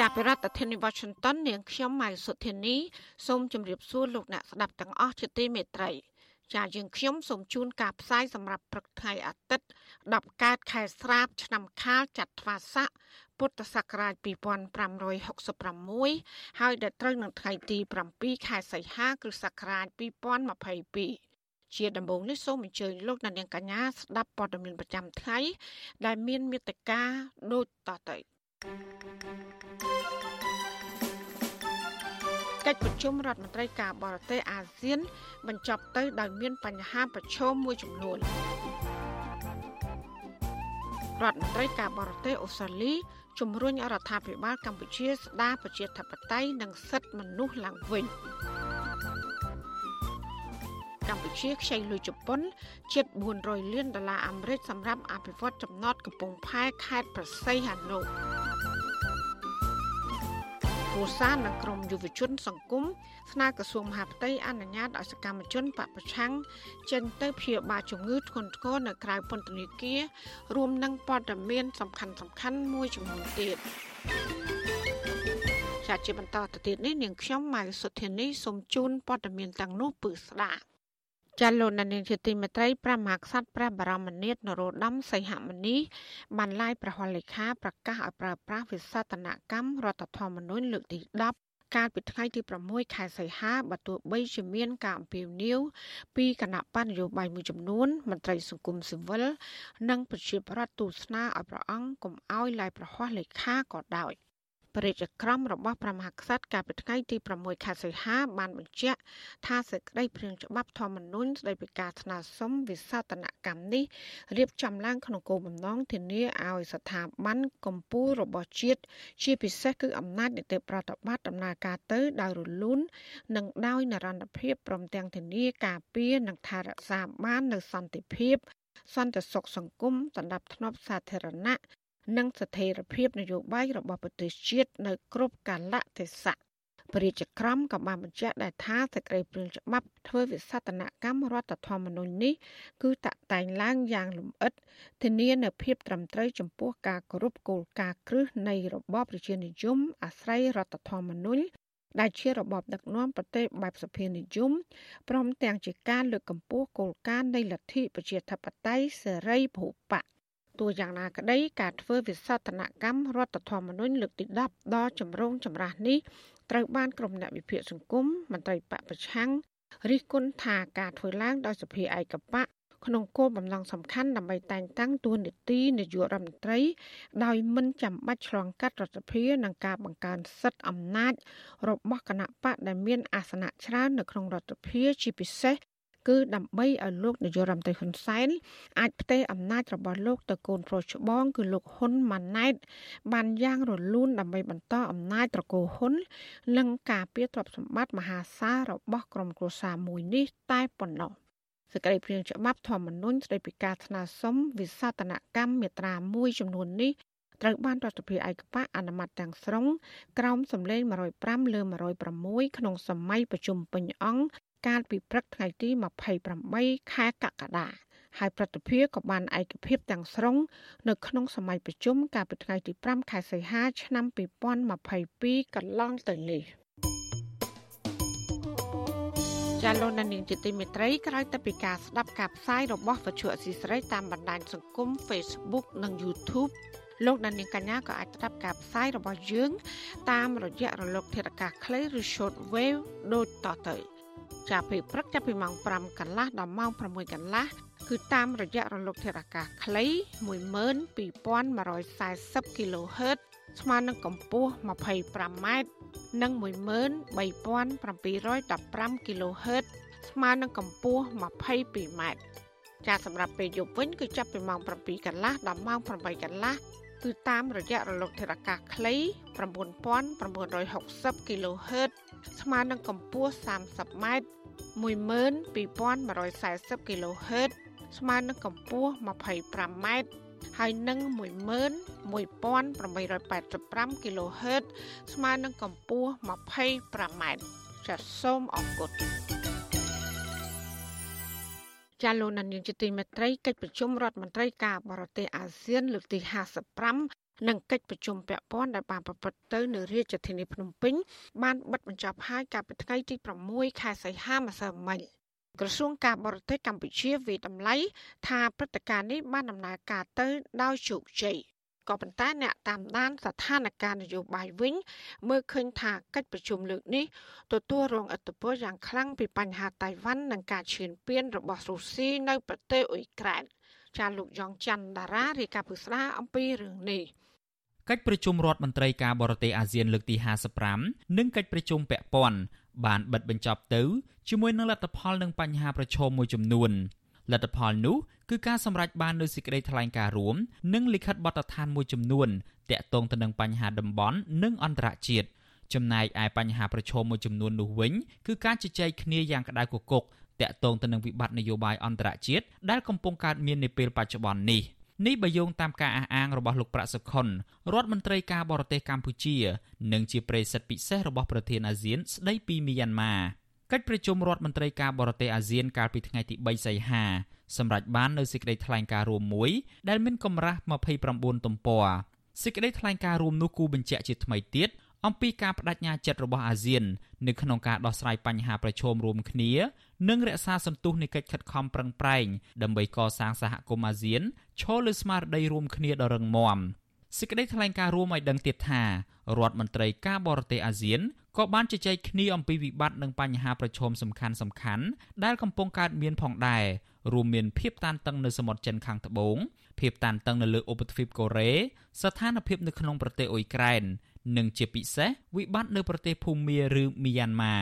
ចាប់ពីរដ្ឋធានី Washington នាងខ្ញុំម៉ៃសុធានីសូមជម្រាបសួរលោកអ្នកស្ដាប់ទាំងអស់ជាទីមេត្រីចាយើងខ្ញុំសូមជូនការផ្សាយសម្រាប់ព្រឹកថ្ងៃអាទិត្យ10កើតខែស្រាប ឆ្នាំខាលចត្វាស័កពុទ្ធសករាជ2566ហើយដល់ត្រូវនឹងថ្ងៃទី7ខែសីហាគ្រិស្តសករាជ2022ជាដំបូងនេះសូមអញ្ជើញលោកអ្នកនាងកញ្ញាស្ដាប់ព័ត៌មានប្រចាំថ្ងៃដែលមានមេត្តាដូចតទៅ កិច្ចប្រជុំរដ្ឋមន្ត្រីការបរទេសអាស៊ាន បញ្ចប់ទៅដោយមានបញ្ហាប្រឈមមួយចំនួនរដ្ឋមន្ត្រីការបរទេសអូស្ត្រាលីជំរុញរដ្ឋាភិបាលកម្ពុជាស្ដារប្រជាធិបតេយ្យនិងសិទ្ធិមនុស្សឡើងវិញកម្ពុជាខ្ចីលុយជប៉ុនជិត400លានដុល្លារអាមេរិកសម្រាប់អភិវឌ្ឍចំណតកំពង់ផែខេត្តប្រស័យហនុ គូសានិងក្រមយុវជន សង្គមស្នើក្រសួងមហាផ្ទៃអនុញ្ញាតឲ្យសកម្មជនបពប្រឆាំងចេញទៅព្យាបាលជំងឺធ្ងន់ធ្ងរនៅក្រៅពន្ធនាគាររួមនឹងព័ត៌មានសំខាន់សំខាន់មួយចំនួនទៀតជាជាបន្តទៅទៀតនេះនាងខ្ញុំម៉ៅសុធានីសូមជូនព័ត៌មានទាំងនោះពឺស្ដាប់ ចាលោកនាងជាទីមេត្រីព្រះមហាក្សត្រព្រះបរមនាថនរោត្តមសីហមុនីបានឡាយប្រហ័លលេខាប្រកាសឲ្យប្រើប្រាស់វិសតនកម្មរដ្ឋធម្មនុញ្ញលើកទី10កាលពីថ្ងៃទី6ខែសីហាបើទោះបីជាមានការអំពាវនាវពីគណៈបញ្ញយោបាយមួយចំនួនមន្ត្រីសង្គមស៊ីវិលនិងប្រជាប្រដ្ឋទូស្នើឲ្យព្រះអង្គកុំឲ្យឡាយប្រហ័សលេខាក៏ដោយ។ ព្រះរាជក្រមរបស់ព្រះមហាក្សត្រកាលពីថ្ងៃទី6ខែសីហា បានបញ្ជាក់ថាសេចក្តីព្រាងច្បាប់ធម្មនុញ្ញស្តីពីការស្នើសុំវិសោធនកម្មនេះរៀបចំឡើងក្នុងគោលបំណងធានាឲ្យស្ថាប័នកម្ពុជារបស់ជាតិជាពិសេសគឺអំណាចនីតិប្រតិបត្តិដំណើរការទៅដោយរលូននិងដោយនិរន្តរភាពព្រមទាំងធានាការពារនិងថែរក្សាបាននូវសន្តិភាពសន្តិសុខសង្គមសម្រាប់ធ្នាប់សាធារណៈ និងស្ថិរភាពនយោបាយរបស់ប្រទេសជាតិនៅគ្រប់កាលៈទេសៈព្រះរាជក្រមក៏បានបញ្ជាក់ដែរថាសេចក្តីព្រាងច្បាប់ធ្វើវិសតនកម្មរដ្ឋធម្មនុញ្ញនេះគឺតាក់តែងឡើងយ៉ាងលម្អិតធានានូវភាពត្រឹមត្រូវចំពោះការគោរពគោលការណ៍គ្រឹះនៃរបបប្រជានិយមអាស្រ័យរដ្ឋធម្មនុញ្ញដែលជារបបដឹកនាំប្រទេសបែបសភានិយមព្រមទាំងជាការលើកកម្ពស់គោលការណ៍នៃលទ្ធិប្រជាធិបតេយ្យសេរីភូប៉ា ទោះយ៉ាងណាក្តីការធ្វើវិសោធនកម្មរដ្ឋធម្មនុញ្ញលើកទី10ដ៏ចម្រូងចម្រាសនេះត្រូវបានក្រុមអ្នកវិភាគសង្គមមន្ត្រីបពប្រឆាំងរិះគន់ថាការធ្វើឡើងដោយសភាឯកបៈក្នុងគោលបំណងសំខាន់ដើម្បីតែងតាំងតួនាទីនាយករដ្ឋមន្ត្រី ដោយមិនចាំបាច់ឆ្លងកាត់រដ្ឋសភានិងការបង្កើនសិទ្ធិអំណាចរបស់គណៈបកដែលមានអាសនៈច្រើននៅក្នុងរដ្ឋសភាជាពិសេស គឺដើម្បីឲ្យលោកនាយករដ្ឋមន្ត្រីហ៊ុនសែនអាចផ្ទេរអំណាចរបស់លោកទៅកូនប្រុសច្បងគឺលោកហ៊ុនម៉ាណែត បានយ៉ាងរលូនដើម្បីបន្តអំណាចត្រកូលហ៊ុននិងការពារទ្រព្យសម្បត្តិមហាសាលរបស់ក្រុមគ្រួសារមួយនេះតែប៉ុណ្ណោះសេចក្តីព្រាងច្បាប់ធម្មនុញ្ញស្តីពីការស្នើសុំវិសោធនកម្មមាត្រាមួយចំនួននេះត្រូវបានរដ្ឋសភាឯកបៈអនុម័តទាំងស្រុងក្រោមសម្លេង105លើ106ក្នុងសម័យប្រជុំពេញអង្គ កាលពីព្រឹកថ្ងៃទី28ខែកក្កដាហើយប្រតិភិក៏បានឯកភាពទាំងស្រុងនៅក្នុងសម័យប្រជុំកាលពីថ្ងៃទី5ខែសីហាឆ្នាំ2022កន្លងទៅនេះចាលោកនាងជាទីមេត្រីក្រោយទៅពីការស្ដាប់ការផ្សាយរបស់វិទ្យុអស៊ីសេរីតាមបណ្ដាញសង្គម Facebook និង YouTube លោកដានៀងកញ្ញាក៏អាចស្ដាប់ការផ្សាយរបស់យើង តាមរយៈរលកធាតុអាកាសខ្លីឬ short wave ដូចតទៅ ចាប់ពីព្រឹកចាប់ពីម៉ោង5កន្លះដល់ម៉ោង6កន្លះគឺតាមរយៈរលកធាតុអាកាសខ្លី12140 kHz ស្មើនឹងកម្ពស់ 25m និង13715 kHz ស្មើនឹងកម្ពស់ 22m ចាសម្រាប់ពេលយប់វិញគឺចាប់ពីម៉ោង7កន្លះដល់ម៉ោង8កន្លះគឺតាមរយៈរលកធាតុអាកាសខ្លី9960 kHz ស្មើនឹងកម្ពស់30ម៉ែត្រ12140 kHz ស្មើនឹងកម្ពស់25ម៉ែត្រហើយនឹង11885 kHz ស្មើនឹងកម្ពស់25ម៉ែត្រចាសសូមអរគុណចាលោកនាយកជាទីមេត្រីកិច្ចប្រជុំរដ្ឋមន្ត្រីការបរទេសអាស៊ានលើកទី55 និងកិច្ចប្រជុំពាក់ព័ន្ធដែលបានប្រព្រឹត្តទៅនៅរាជធានីភ្នំពេញបានបិទបញ្ចប់ហើយកាលពីថ្ងៃទី6ខែសីហាម្សិលមិញក្រសួងការបរទេសកម្ពុជាវិតម្លៃថាព្រឹត្តិការណ៍នេះបានដំណើរការទៅដោយជោគជ័យក៏ប៉ុន្តែអ្នកតាមដានស្ថានភាពនយោបាយវិញ មើលឃើញថាកិច្ចប្រជុំលើកនេះទទួលរងឥទ្ធិពលយ៉ាងខ្លាំងពីបញ្ហាតៃវ៉ាន់និងការឈានពានរបស់រុស្ស៊ីនៅប្រទេសអ៊ុយក្រែនចាលោកយ៉ងច័ន្ទដារារាយការណ៍ពុស្ដាអំពីរឿងនេះ កិច្ចប្រជុំរដ្ឋមន្ត្រីការបរទេសអាស៊ានលើកទី55និងកិច្ចប្រជុំពាក់ព័ន្ធបានបិទបញ្ចប់ទៅជាមួយនឹងលទ្ធផលនិងបញ្ហាប្រឈមមួយចំនួនលទ្ធផលនោះគឺការសម្រេចបាននូវសេចក្តីថ្លែងការណ៍រួមនិងលិខិតបទដ្ឋានមួយចំនួនទាក់ទងទៅនឹងបញ្ហាតំបន់និងអន្តរជាតិចំណែកឯបញ្ហាប្រឈមមួយចំនួននោះវិញគឺការជជែកគ្នាយ៉ាងក្តៅគគុកតាក់ទងទៅនឹងវិបត្តិនយោបាយអន្តរជាតិដែលកំពុងកើតមាននាពេលបច្ចុប្បន្ននេះ នេះបើយោងតាមការអះអាងរបស់លោកប្រាក់សុខុនរដ្ឋមន្ត្រីការបរទេសកម្ពុជា និងជាប្រេសិតពិសេសរបស់ប្រធានអាស៊ានស្ដីពីមីយ៉ាន់ម៉ាកិច្ចប្រជុំរដ្ឋមន្ត្រីការបរទេសអាស៊ានកាលពីថ្ងៃទី3សីហាសម្រាប់បាននៅសេចក្តីថ្លែងការណ៍រួមមួយដែលមានកម្រាស់29ទំព័រសេចក្តីថ្លែងការណ៍រួមនោះគូបញ្ជាក់ជាថ្មីទៀតអំពីការបដិញ្ញាចិត្តរបស់អាស៊ាននៅក្នុងការដោះស្រាយបញ្ហាប្រឈមរួមគ្នា និងរក្សាសន្ទុះនៃកិច្ចខិតខំប្រឹងប្រែងដើម្បីកសាងសហគមន៍អាស៊ាន ឈរលើស្មារតីរួមគ្នាដ៏រឹងមាំសេចក្តីថ្លែងការណ៍រួមឲ្យដឹងទៀតថារដ្ឋមន្ត្រីការបរទេសអាស៊ានក៏បានជជែកគ្នាអំពីវិបត្តិនិងបញ្ហាប្រឈមសំខាន់សំខាន់ដែលកំពុងកើតមានផងដែររួមមានភាពតានតឹងនៅសមុទ្រចិនខាងត្បូងភាពតានតឹងនៅលើឧបទ្វីបកូរ៉េស្ថានភាពនៅក្នុងប្រទេសអ៊ុយក្រែននិងជាពិសេសវិបត្តិនៅប្រទេសភូមាឬមីយ៉ាន់ម៉ា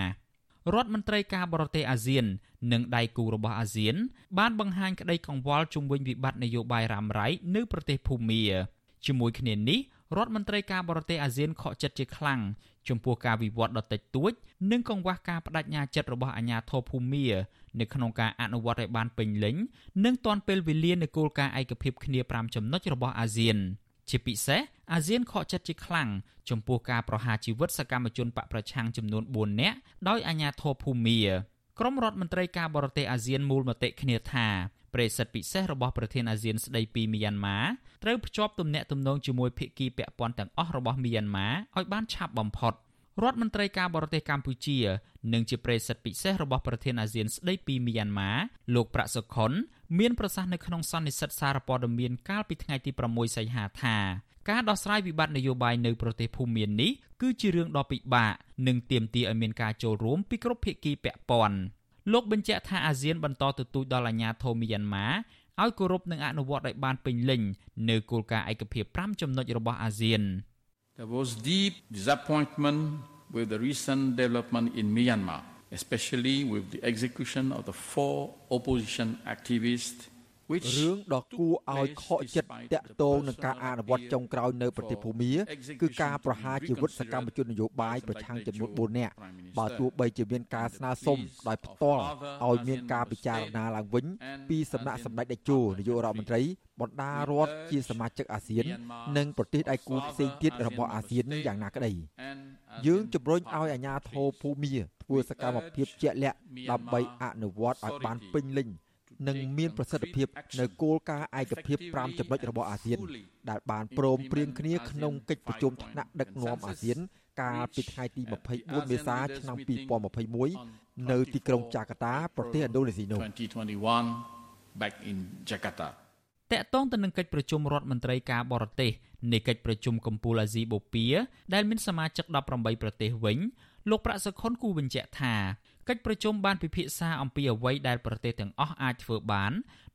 រដ្ឋមន្ត្រីការបរទេសអាស៊ាន និងដៃគូរបស់អាស៊ាន បានបង្ហាញក្តីកង្វល់ជុំវិញវិបត្តិនយោបាយរ៉ាំរ៉ៃនៅប្រទេសភូមាជាមួយគ្នានេះរដ្ឋមន្ត្រីការបរទេសអាស៊ានខកចិត្តជាខ្លាំងចំពោះការវិវត្តដ៏តិចតួច និងកង្វះការបដិញ្ញាចិត្តរបស់អាជ្ញាធរភូមានៅក្នុងការអនុវត្តឲ្យបានពេញលេញនិងទាន់ពេលវេលានៃគោលការណ៍ឯកភាពគ្នា5ចំណុចរបស់អាស៊ាន ជាពិសេសអាស៊ានខកចិត្តជាខ្លាំងចំពោះការប្រហារជីវិតសកម្មជនបកប្រឆាំងចំនួន4នាក់ដោយអាជ្ញាធរភូមាក្រុមរដ្ឋមន្ត្រីការបរទេសអាស៊ានមូលមតិគ្នាថាប្រេសិតពិសេសរបស់ប្រធានអាស៊ានស្ដីពីមីយ៉ាន់ម៉ាត្រូវភ្ជាប់ទំនាក់ទំនងជាមួយភាគីពាក់ព័ន្ធទាំងអស់របស់មីយ៉ាន់ម៉ាឲ្យបានឆាប់បំផុតរដ្ឋមន្ត្រីការបរទេសកម្ពុជានិងជាប្រេសិតពិសេសរបស់ប្រធានអាស៊ានស្ដីពីមីយ៉ាន់ម៉ាលោកប្រាក់សុខុន មានប្រសាសន៍នៅក្នុងសន្និសីទសារព័ត៌មានកាលពីថ្ងៃទី6សីហាថាការដោះស្រាយវិបត្តិនយោបាយនៅប្រទេសភូមានេះគឺជារឿងដ៏ពិបាកនិងទាមទារឲ្យមានការចូលរួមពីគ្រប់ភាគីពាក់ព័ន្ធលោកបញ្ជាក់ថាអាស៊ានបន្តទទូចដល់អាជ្ញាធរមីយ៉ាន់ម៉ាឲ្យគោរពនិងអនុវត្តឲ្យបានពេញលេញនៅគោលការណ៍ឯកភាព5ចំណុចរបស់អាស៊ាន There was deep disappointment with the recent development in Myanmar, especially with the execution of the four opposition activists រឿងដ៏គួរឲ្យខកចិត្តតាក់ទងនឹងការអនុវត្តចុងក្រោយនៅប្រទេសភូមាគឺការប្រហារជីវិតសកម្មជននយោបាយប្រឆាំងចំនួន4នាក់បើទោះបីជាមានការស្នើសុំដោយផ្ទាល់ឲ្យមានការពិចារណាឡើងវិញពីសំណាក់សម្ដេចតេជោនាយករដ្ឋមន្ត្រីបណ្ដារដ្ឋជាសមាជិកអាស៊ាន និងប្រទេសដៃគូផ្សេងទៀតរបស់អាស៊ានយ៉ាងណាក្តីយើងជំរុញឲ្យអាជ្ញាធរភូមា ធ្វើសកម្មភាពជាក់លាក់ដើម្បីអនុវត្តឲ្យបានពេញលេញនិងមានប្រសិទ្ធភាពនៅគោលការណ៍ឯកភាព5ចំណុចរបស់អាស៊ាន ដែលបានព្រមព្រៀងគ្នាក្នុងកិច្ចប្រជុំថ្នាក់ដឹកនាំអាស៊ាន កាលពីថ្ងៃទី24មេសាឆ្នាំ2021នៅទីក្រុងចាកាតា ប្រទេសឥណ្ឌូនេស៊ីនោះ2021 back in Jakarta តកតងទៅនឹងកិច្ចប្រជុំរដ្ឋមន្ត្រីការបរទេសនៃកិច្ចប្រជុំកំពូលអាស៊ីបូព៌ាដែលមានសមាជិក18ប្រទេសវិញ លោកប្រាក់សុខុនគូបញ្ជាក់ថាកិច្ចប្រជុំបានពិភាក្សាអំពីអ្វីដែលប្រទេសទាំងអស់អាចធ្វើបាន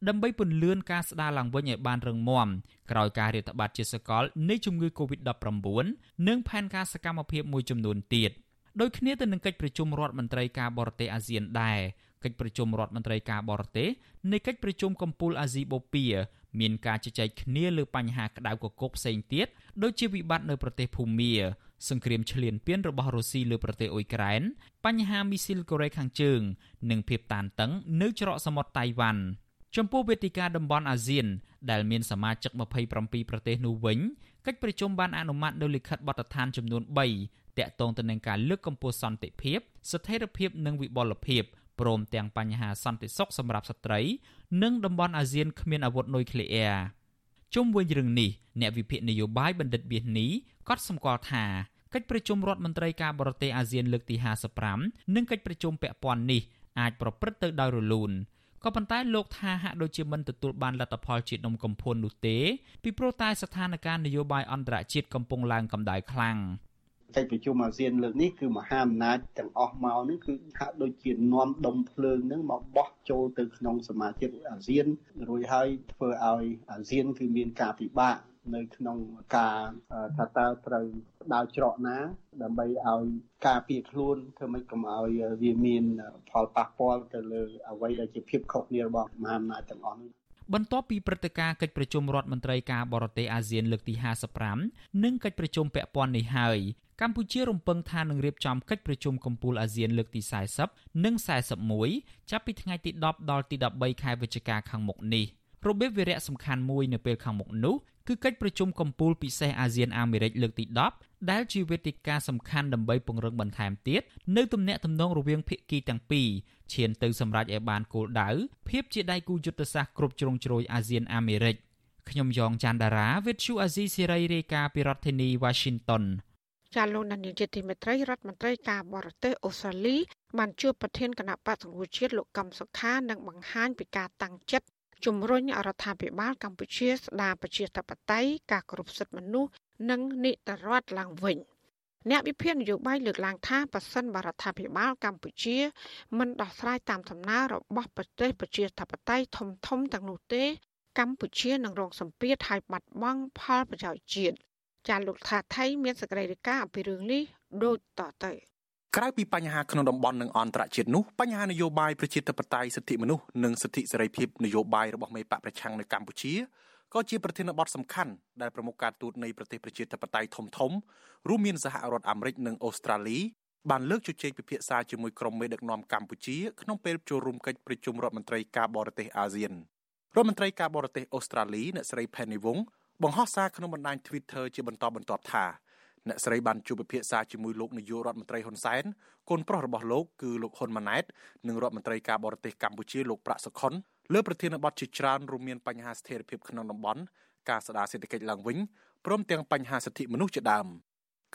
ដើម្បីពន្លឿនការស្ដារឡើងវិញឲ្យបានរឹងមាំក្រោយការរាតត្បាតជាសកលនៃជំងឺ Covid-19 និងផែនការសកម្មភាពមួយចំនួនទៀតដោយគ្នាទៅនឹងកិច្ចប្រជុំរដ្ឋមន្ត្រីការបរទេសអាស៊ានដែរកិច្ចប្រជុំរដ្ឋមន្ត្រីការបរទេសនៃកិច្ចប្រជុំកំពូលអាស៊ីបូព៌ាមានការជជែកគ្នាលើបញ្ហាក្តៅគគុកផ្សេងទៀតដូចជាវិបត្តិនៅប្រទេសភូមា សង្គ្រាមឈ្លានពានរបស់រុស្ស៊ីលើប្រទេសអ៊ុយក្រែនបញ្ហាមីស៊ីលកូរ៉េខាងជើង និងភាពតានតឹងនៅច្រកសមុទ្រតៃវ៉ាន់ចំពោះវេទិកាតំបន់អាស៊ាន ដែលមានសមាជិក27ប្រទេសនោះវិញកិច្ចប្រជុំបានអនុម័តនូវលិខិតបទដ្ឋានចំនួន3តាក់ទងទៅនឹងការលើកកម្ពស់សន្តិភាព ស្ថិរភាពនិងវិបុលភាពព្រមទាំងបញ្ហាសន្តិសុខសម្រាប់ស្ត្រី និងតំបន់អាស៊ានគ្មានអាវុធនុយក្លេអ៊ែរជុំវិញរឿងនេះអ្នកវិភាគនយោបាយបណ្ឌិតបៀសនីក៏សម្គាល់ថា កិច្ចប្រជុំរដ្ឋមន្ត្រីការបរទេសអាស៊ានលើកទី55និងកិច្ចប្រជុំពាក់ព័ន្ធនេះអាចប្រព្រឹត្តទៅដោយរលូនក៏ប៉ុន្តែលោកថាហាក់ដូចជាមិនទទួលបានលទ្ធផលជានំកំភួននោះទេពីព្រោះតែស្ថានភាពនយោបាយអន្តរជាតិកំពុងឡើងកម្ដៅខ្លាំងកិច្ចប្រជុំអាស៊ានលើកនេះគឺមហាអំណាចទាំងអស់មកនេះគឺហាក់ដូចជានាំដុំភ្លើងនឹងមកបោះចូលទៅក្នុងសមាជិកអាស៊ានរួចហើយធ្វើឲ្យអាស៊ានគឺមានការពិបាក នៅក្នុងការថាតើត្រូវដើរច្រកណា ដើម្បីឲ្យការពារខ្លួនធ្វើម៉េចកុំឲ្យវាមានផលប៉ះពាល់ទៅលើអ្វីដែលជាភាពខុសគ្នារបស់មហាអំណាចទាំងអស់នេះបន្ទាប់ពីព្រឹត្តិការណ៍កិច្ចប្រជុំរដ្ឋមន្ត្រីការបរទេសអាស៊ានលើកទី55និងកិច្ចប្រជុំពាក់ព័ន្ធនេះហើយកម្ពុជារំពឹងថានឹងរៀបចំកិច្ចប្រជុំកំពូលអាស៊ានលើកទី40និង41ចាប់ពីថ្ងៃទី10ដល់ទី13ខែវិច្ឆិកាខាងមុខនេះ របៀបវារៈសំខាន់មួយនៅពេលខាងមុខនោះគឺកិច្ចប្រជុំកំពូលពិសេសអាស៊ានអាមេរិកលើកទី10ដែលជាវេទិកាសំខាន់ដើម្បីពង្រឹងបន្ថែមទៀតនៅទំនាក់ទំនងរវាងភាគីទាំងពីរឈានទៅសម្រេចឲ្យបានគោលដៅភាពជាដៃគូយុទ្ធសាស្ត្រគ្រប់ជ្រុងជ្រោយអាស៊ានអាមេរិកខ្ញុំយ៉ងច័ន្ទដារាវិទ្យុអាស៊ីសេរីរាយការណ៍ពីរដ្ឋធានី Washington ចាលោកនាយកទីមេត្រីរដ្ឋមន្ត្រីការបរទេសអូស្ត្រាលីបានជួបប្រធានគណៈបក្សសង្គ្រោះជាតិលោកកឹមសុខានិងបង្ហាញពីការតាំងចិត្ត ជំរុញរដ្ឋាភិបាលកម្ពុជាស្ដារប្រជាធិបតេយ្យការគោរពសិទ្ធិមនុស្សនិងនីតិរដ្ឋឡើងវិញអ្នកវិភាគនយោបាយលើកឡើងថាប៉ះសិនបរដ្ឋាភិបាលកម្ពុជាមិនដោះស្រាយតាមដំណើររបស់ប្រទេសប្រជាធិបតេយ្យធំធំទាំងនោះទេ កម្ពុជានឹងរងសម្ពាធហើយបាត់បង់ផលប្រយោជន៍ជាតិចាលោកថាថៃមានសកម្មភាពអំពីរឿងនេះដូចតទៅ ក្រៅពីបញ្ហាក្នុងតំបន់និងអន្តរជាតិនោះបញ្ហានយោបាយប្រជាធិបតេយ្យសិទ្ធិមនុស្សនិងសិទ្ធិសេរីភាពនយោបាយរបស់មេបកប្រឆាំងនៅកម្ពុជាក៏ជាប្រធានបទសំខាន់ដែលប្រមុខការទូតនៃប្រទេសប្រជាធិបតេយ្យធំធំរួមមានសហរដ្ឋអាមេរិកនិងអូស្ត្រាលីបានលើកជជែកពិភាក្សាជាមួយក្រុមមេដឹកនាំកម្ពុជាក្នុងពេលចូលរួមកិច្ចប្រជុំរដ្ឋមន្ត្រីការបរទេសអាស៊ានរដ្ឋមន្ត្រីការបរទេសអូស្ត្រាលីអ្នកស្រី Penny Wong បង្ហោះសារក្នុងបណ្ដាញ Twitter ជាបន្តបន្ទាប់ថា អ្នកស្រីបានជួបពិភាក្សាជាមួយលោកនាយករដ្ឋមន្ត្រីហ៊ុនសែនកូនប្រុសរបស់លោកគឺលោកហ៊ុនម៉ាណែតនិងរដ្ឋមន្ត្រីការបរទេសកម្ពុជាលោកប្រាក់សុខុនលើប្រធានបទជាច្រើនរួមមានបញ្ហាស្ថិរភាពក្នុងតំបន់ការស្ដារសេដ្ឋកិច្ចឡើងវិញព្រមទាំងបញ្ហាសិទ្ធិមនុស្សជាដើម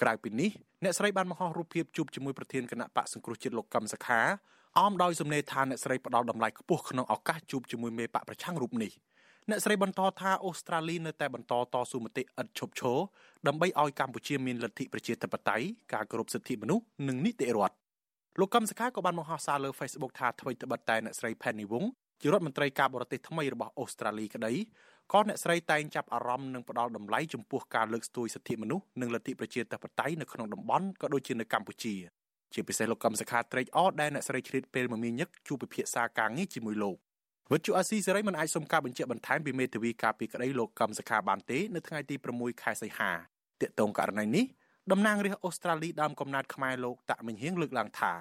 ក្រៅពីនេះអ្នកស្រីបានបង្ហោះរូបភាពជួបជាមួយប្រធានគណៈបកសង្គ្រោះជាតិលោកកឹមសុខាអមដោយសំណេរថាអ្នកស្រីផ្ដល់តម្លៃខ្ពស់ក្នុងឱកាសជួបជាមួយមេបកប្រឆាំងរូបនេះ។ អ្នកស្រីបន្តថាអូស្ត្រាលីនៅតែបន្តតស៊ូមតិឥតឈប់ឈរដើម្បីឲ្យកម្ពុជាមានលទ្ធិប្រជាធិបតេយ្យការគោរពសិទ្ធិមនុស្សនិងនីតិរដ្ឋលោកកឹមសុខាក៏បានបង្ហោះសារលើ Facebook ថាអ្វីត្បិតតែអ្នកស្រី Penny Wong ជារដ្ឋមន្ត្រីការបរទេសថ្មីរបស់អូស្ត្រាលីក្តីក៏អ្នកស្រីតែងចាប់អារម្មណ៍និងផ្ដល់តម្លៃចំពោះការលើកស្ទួយសិទ្ធិមនុស្សនិងលទ្ធិប្រជាធិបតេយ្យនៅក្នុងតំបន់ក៏ដូចជានៅកម្ពុជាជាពិសេសលោកកឹមសុខាត្រេកអរដែលអ្នកស្រីឆ្លៀតពេលមមាញឹកជួបពិភាក្សាការងារជាមួយលោក វិទ្យុអាស៊ីសេរីមិនអាចសុំការបញ្ជាក់បន្ថែមពីមេធាវីការពីក្តីលោកកឹមសខាបានទេនៅថ្ងៃទី6ខែសីហាទាក់ទងករណីនេះតំណាងរាស្ត្រអូស្ត្រាលីដើមកំណត់ខ្មែរលោកតាក់មិញហៀងលើកឡើងថា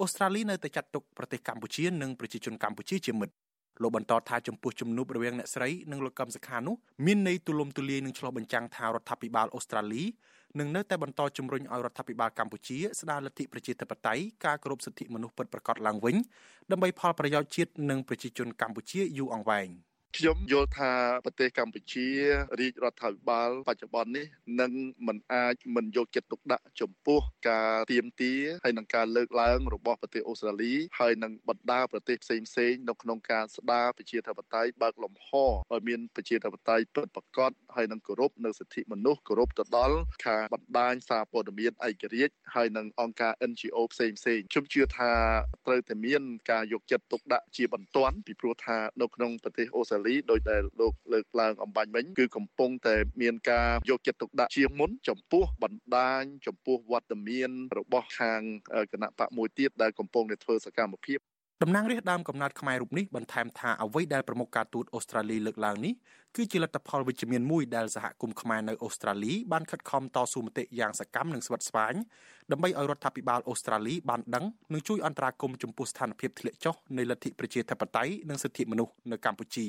អូស្ត្រាលីនៅតែចាត់ទុកប្រទេសកម្ពុជានិងប្រជាជនកម្ពុជាជាមិត្តលោកបន្តថាចំពោះជំនួបរវាងអ្នកស្រីនិងលោកកឹមសខានោះមានន័យទូលំទូលាយនឹងឆ្លុះបញ្ចាំងថារដ្ឋាភិបាលអូស្ត្រាលី នឹងនៅតែបន្តជំរុញឲ្យរដ្ឋាភិបាលកម្ពុជាស្ដារលទ្ធិប្រជាធិបតេយ្យការគោរពសិទ្ធិមនុស្សពិតប្រាកដឡើងវិញដើម្បីផលប្រយោជន៍ជាតិនិងប្រជាជនកម្ពុជាយូរអង្វែង។ ខ្ញុំយល់ថាប្រទេសកម្ពុជារាជរដ្ឋាភិបាលបច្ចុប្បន្ននេះនឹងមិនអាចមិនយកចិត្តទុកដាក់ចំពោះការទៀមទាហើយនឹងការលើកឡើងរបស់ប្រទេសអូស្ត្រាលីហើយនឹងបណ្ដាប្រទេសផ្សេងផ្សេងនៅក្នុងការស្ដារប្រជាធិបតេយ្យបើកលំហឲ្យមានប្រជាធិបតេយ្យពិតប្រាកដហើយនឹងគោរពនៅសិទ្ធិមនុស្សគោរពទៅដល់ខាងបណ្ដាញសារព័ត៌មានឯករាជ្យហើយនឹងអង្គការ NGO ផ្សេងផ្សេងខ្ញុំជឿថាត្រូវតែមានការយកចិត្តទុកដាក់ជាបន្ទាន់ពីព្រោះថានៅក្នុងប្រទេសអូស្ត្រាលីដោយដែលលោកលើកឡើងអំបញ្ញមិញគឺកំពុងតែមានការយកចិត្តទុកដាក់ជាងមុនចំពោះបណ្ដាញចំពោះវត្តមានរបស់ខាងគណៈបកមួយទៀតដែលកំពុងតែធ្វើសកម្មភាព តំណាងរាស្ត្រដើមកំណត់ខ្មែររូបនេះបន្ថែមថាអ្វីដែលប្រមុខការទូតអូស្ត្រាលីលើកឡើងនេះគឺជាលទ្ធផលវិជ្ជមានមួយដែលសហគមន៍ខ្មែរនៅអូស្ត្រាលីបានខិតខំតស៊ូមតិយ៉ាងសកម្មនិងស្វិតស្វាញដើម្បីឲ្យរដ្ឋាភិបាលអូស្ត្រាលីបានដឹងនិងជួយអន្តរាគមន៍ចំពោះស្ថានភាពធ្លាក់ចុះនៃលទ្ធិប្រជាធិបតេយ្យនិងសិទ្ធិមនុស្សនៅកម្ពុជា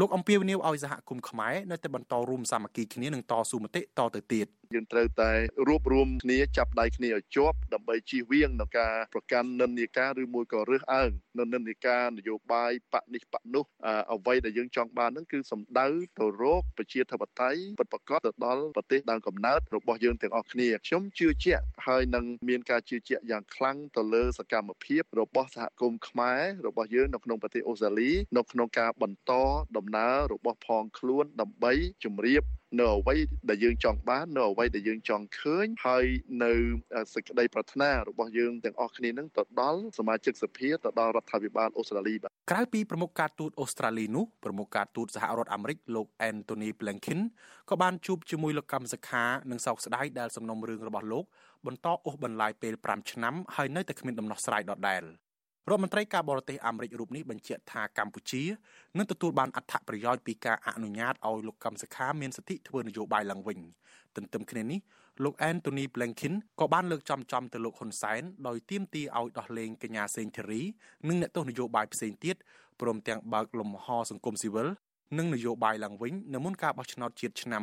លោកអំពាវនាវឲ្យសហគមន៍ខ្មែរនៅតែបន្តរួមសាមគ្គីគ្នានិងតស៊ូមតិតទៅទៀតយើងត្រូវតែរួបរวมគ្នាចាប់ដៃគ្នាឲ្យជាប់ដើម្បីជៀសវាងនឹងការប្រកាន់និន្នាការឬមួយក៏រើសអើងនៅនិន្នាការនយោបាយបកនេះបកនោះអ្វីដែលយើងចង់បាននឹងគឺសម្ដៅទៅរកប្រជាធិបតេយ្យពិតប្រាកដទៅដល់ប្រទេសដើមកំណើតរបស់យើងទាំងអស់គ្នាខ្ញុំជឿជាក់ហើយនឹងមានការជឿជាក់យ៉ាងខ្លាំងទៅលើសកម្មភាពរបស់សហគមន៍ខ្មែររបស់យើងនៅក្នុងប្រទេសអូស្ត្រាលីនៅក្នុងការបន្តដំណើររបស់ផងខ្លួនដើម្បីជម្រាប នៅអ្វីដែលយើងចង់បាននៅអ្វីដែលយើងចង់ឃើញហើយនៅសេចក្តីប្រាថ្នារបស់យើងទាំងអស់គ្នានឹងទៅដល់សមាជិកសភាទៅដល់រដ្ឋាភិបាលអូស្ត្រាលីបាទក្រៅពីប្រមុខការទូតអូស្ត្រាលីនោះប្រមុខការទូតសហរដ្ឋអាមេរិកលោក Anthony Blinken ក៏បានជួបជាមួយលោកកម្មសខានិងសោកស្ដាយដែលសំណុំរឿងរបស់លោកបន្តអូសបន្លាយពេល5ឆ្នាំហើយនៅតែគ្មានដំណោះស្រាយដដែល រដ្ឋមន្ត្រីការបរទេសអាមេរិករូបនេះបញ្ជាក់ថាកម្ពុជានឹងទទួលបានអត្ថប្រយោជន៍ពីការអនុញ្ញាតឲ្យលោកកឹមសុខាមានសិទ្ធិធ្វើនយោបាយឡើងវិញទន្ទឹមគ្នានេះលោក Anthony Blinken ក៏បានលើកចំចំទៅលោកហ៊ុនសែនដោយទាមទារឲ្យដោះលែងកញ្ញាសេងធីរីនិងអ្នកទស្សនយោបាយផ្សេងទៀតព្រមទាំងបើកលំហសង្គមស៊ីវិលនិងនយោបាយឡើងវិញនៅមុនការបោះឆ្នោតជាតិឆ្នាំ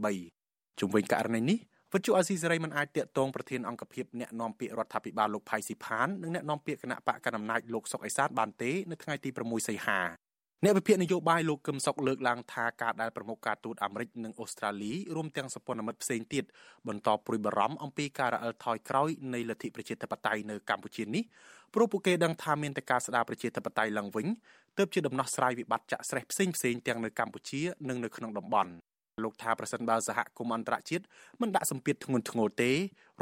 2023ជុំវិញករណីនេះ វិទ្យុអស៊ីសេរីមិនអាចតាក់ទងប្រធានអង្គភិបអ្នកនាំពាក្យរដ្ឋាភិបាលលោកផៃស៊ីផាននិងអ្នកនាំពាក្យគណៈបកកណ្ដាលអំណាចលោកសុកអេសានបានទេនៅថ្ងៃទី6សីហាអ្នកវិភាគនយោបាយលោកកឹមសុខលើកឡើងថាការដែលប្រមុខការទូតអាមេរិកនិងអូស្ត្រាលីរួមទាំងសព្វនមិត្តផ្សេងទៀតបន្តព្រួយបារម្ភអំពីការរអិលថយក្រោយនៃលទ្ធិប្រជាធិបតេយ្យនៅកម្ពុជានេះព្រោះពួកគេដឹងថាមានតែការស្ដារប្រជាធិបតេយ្យឡើងវិញទើបជាដំណោះស្រាយវិបត្តិចាក់ស្រេះផ្សេងផ្សេងទាំងនៅកម្ពុជានិងនៅក្នុងតំបន់ លោកថាប្រសិនបើសហគមន៍អន្តរជាតិមិនដាក់សម្ពាធធ្ងន់ធ្ងរទេរ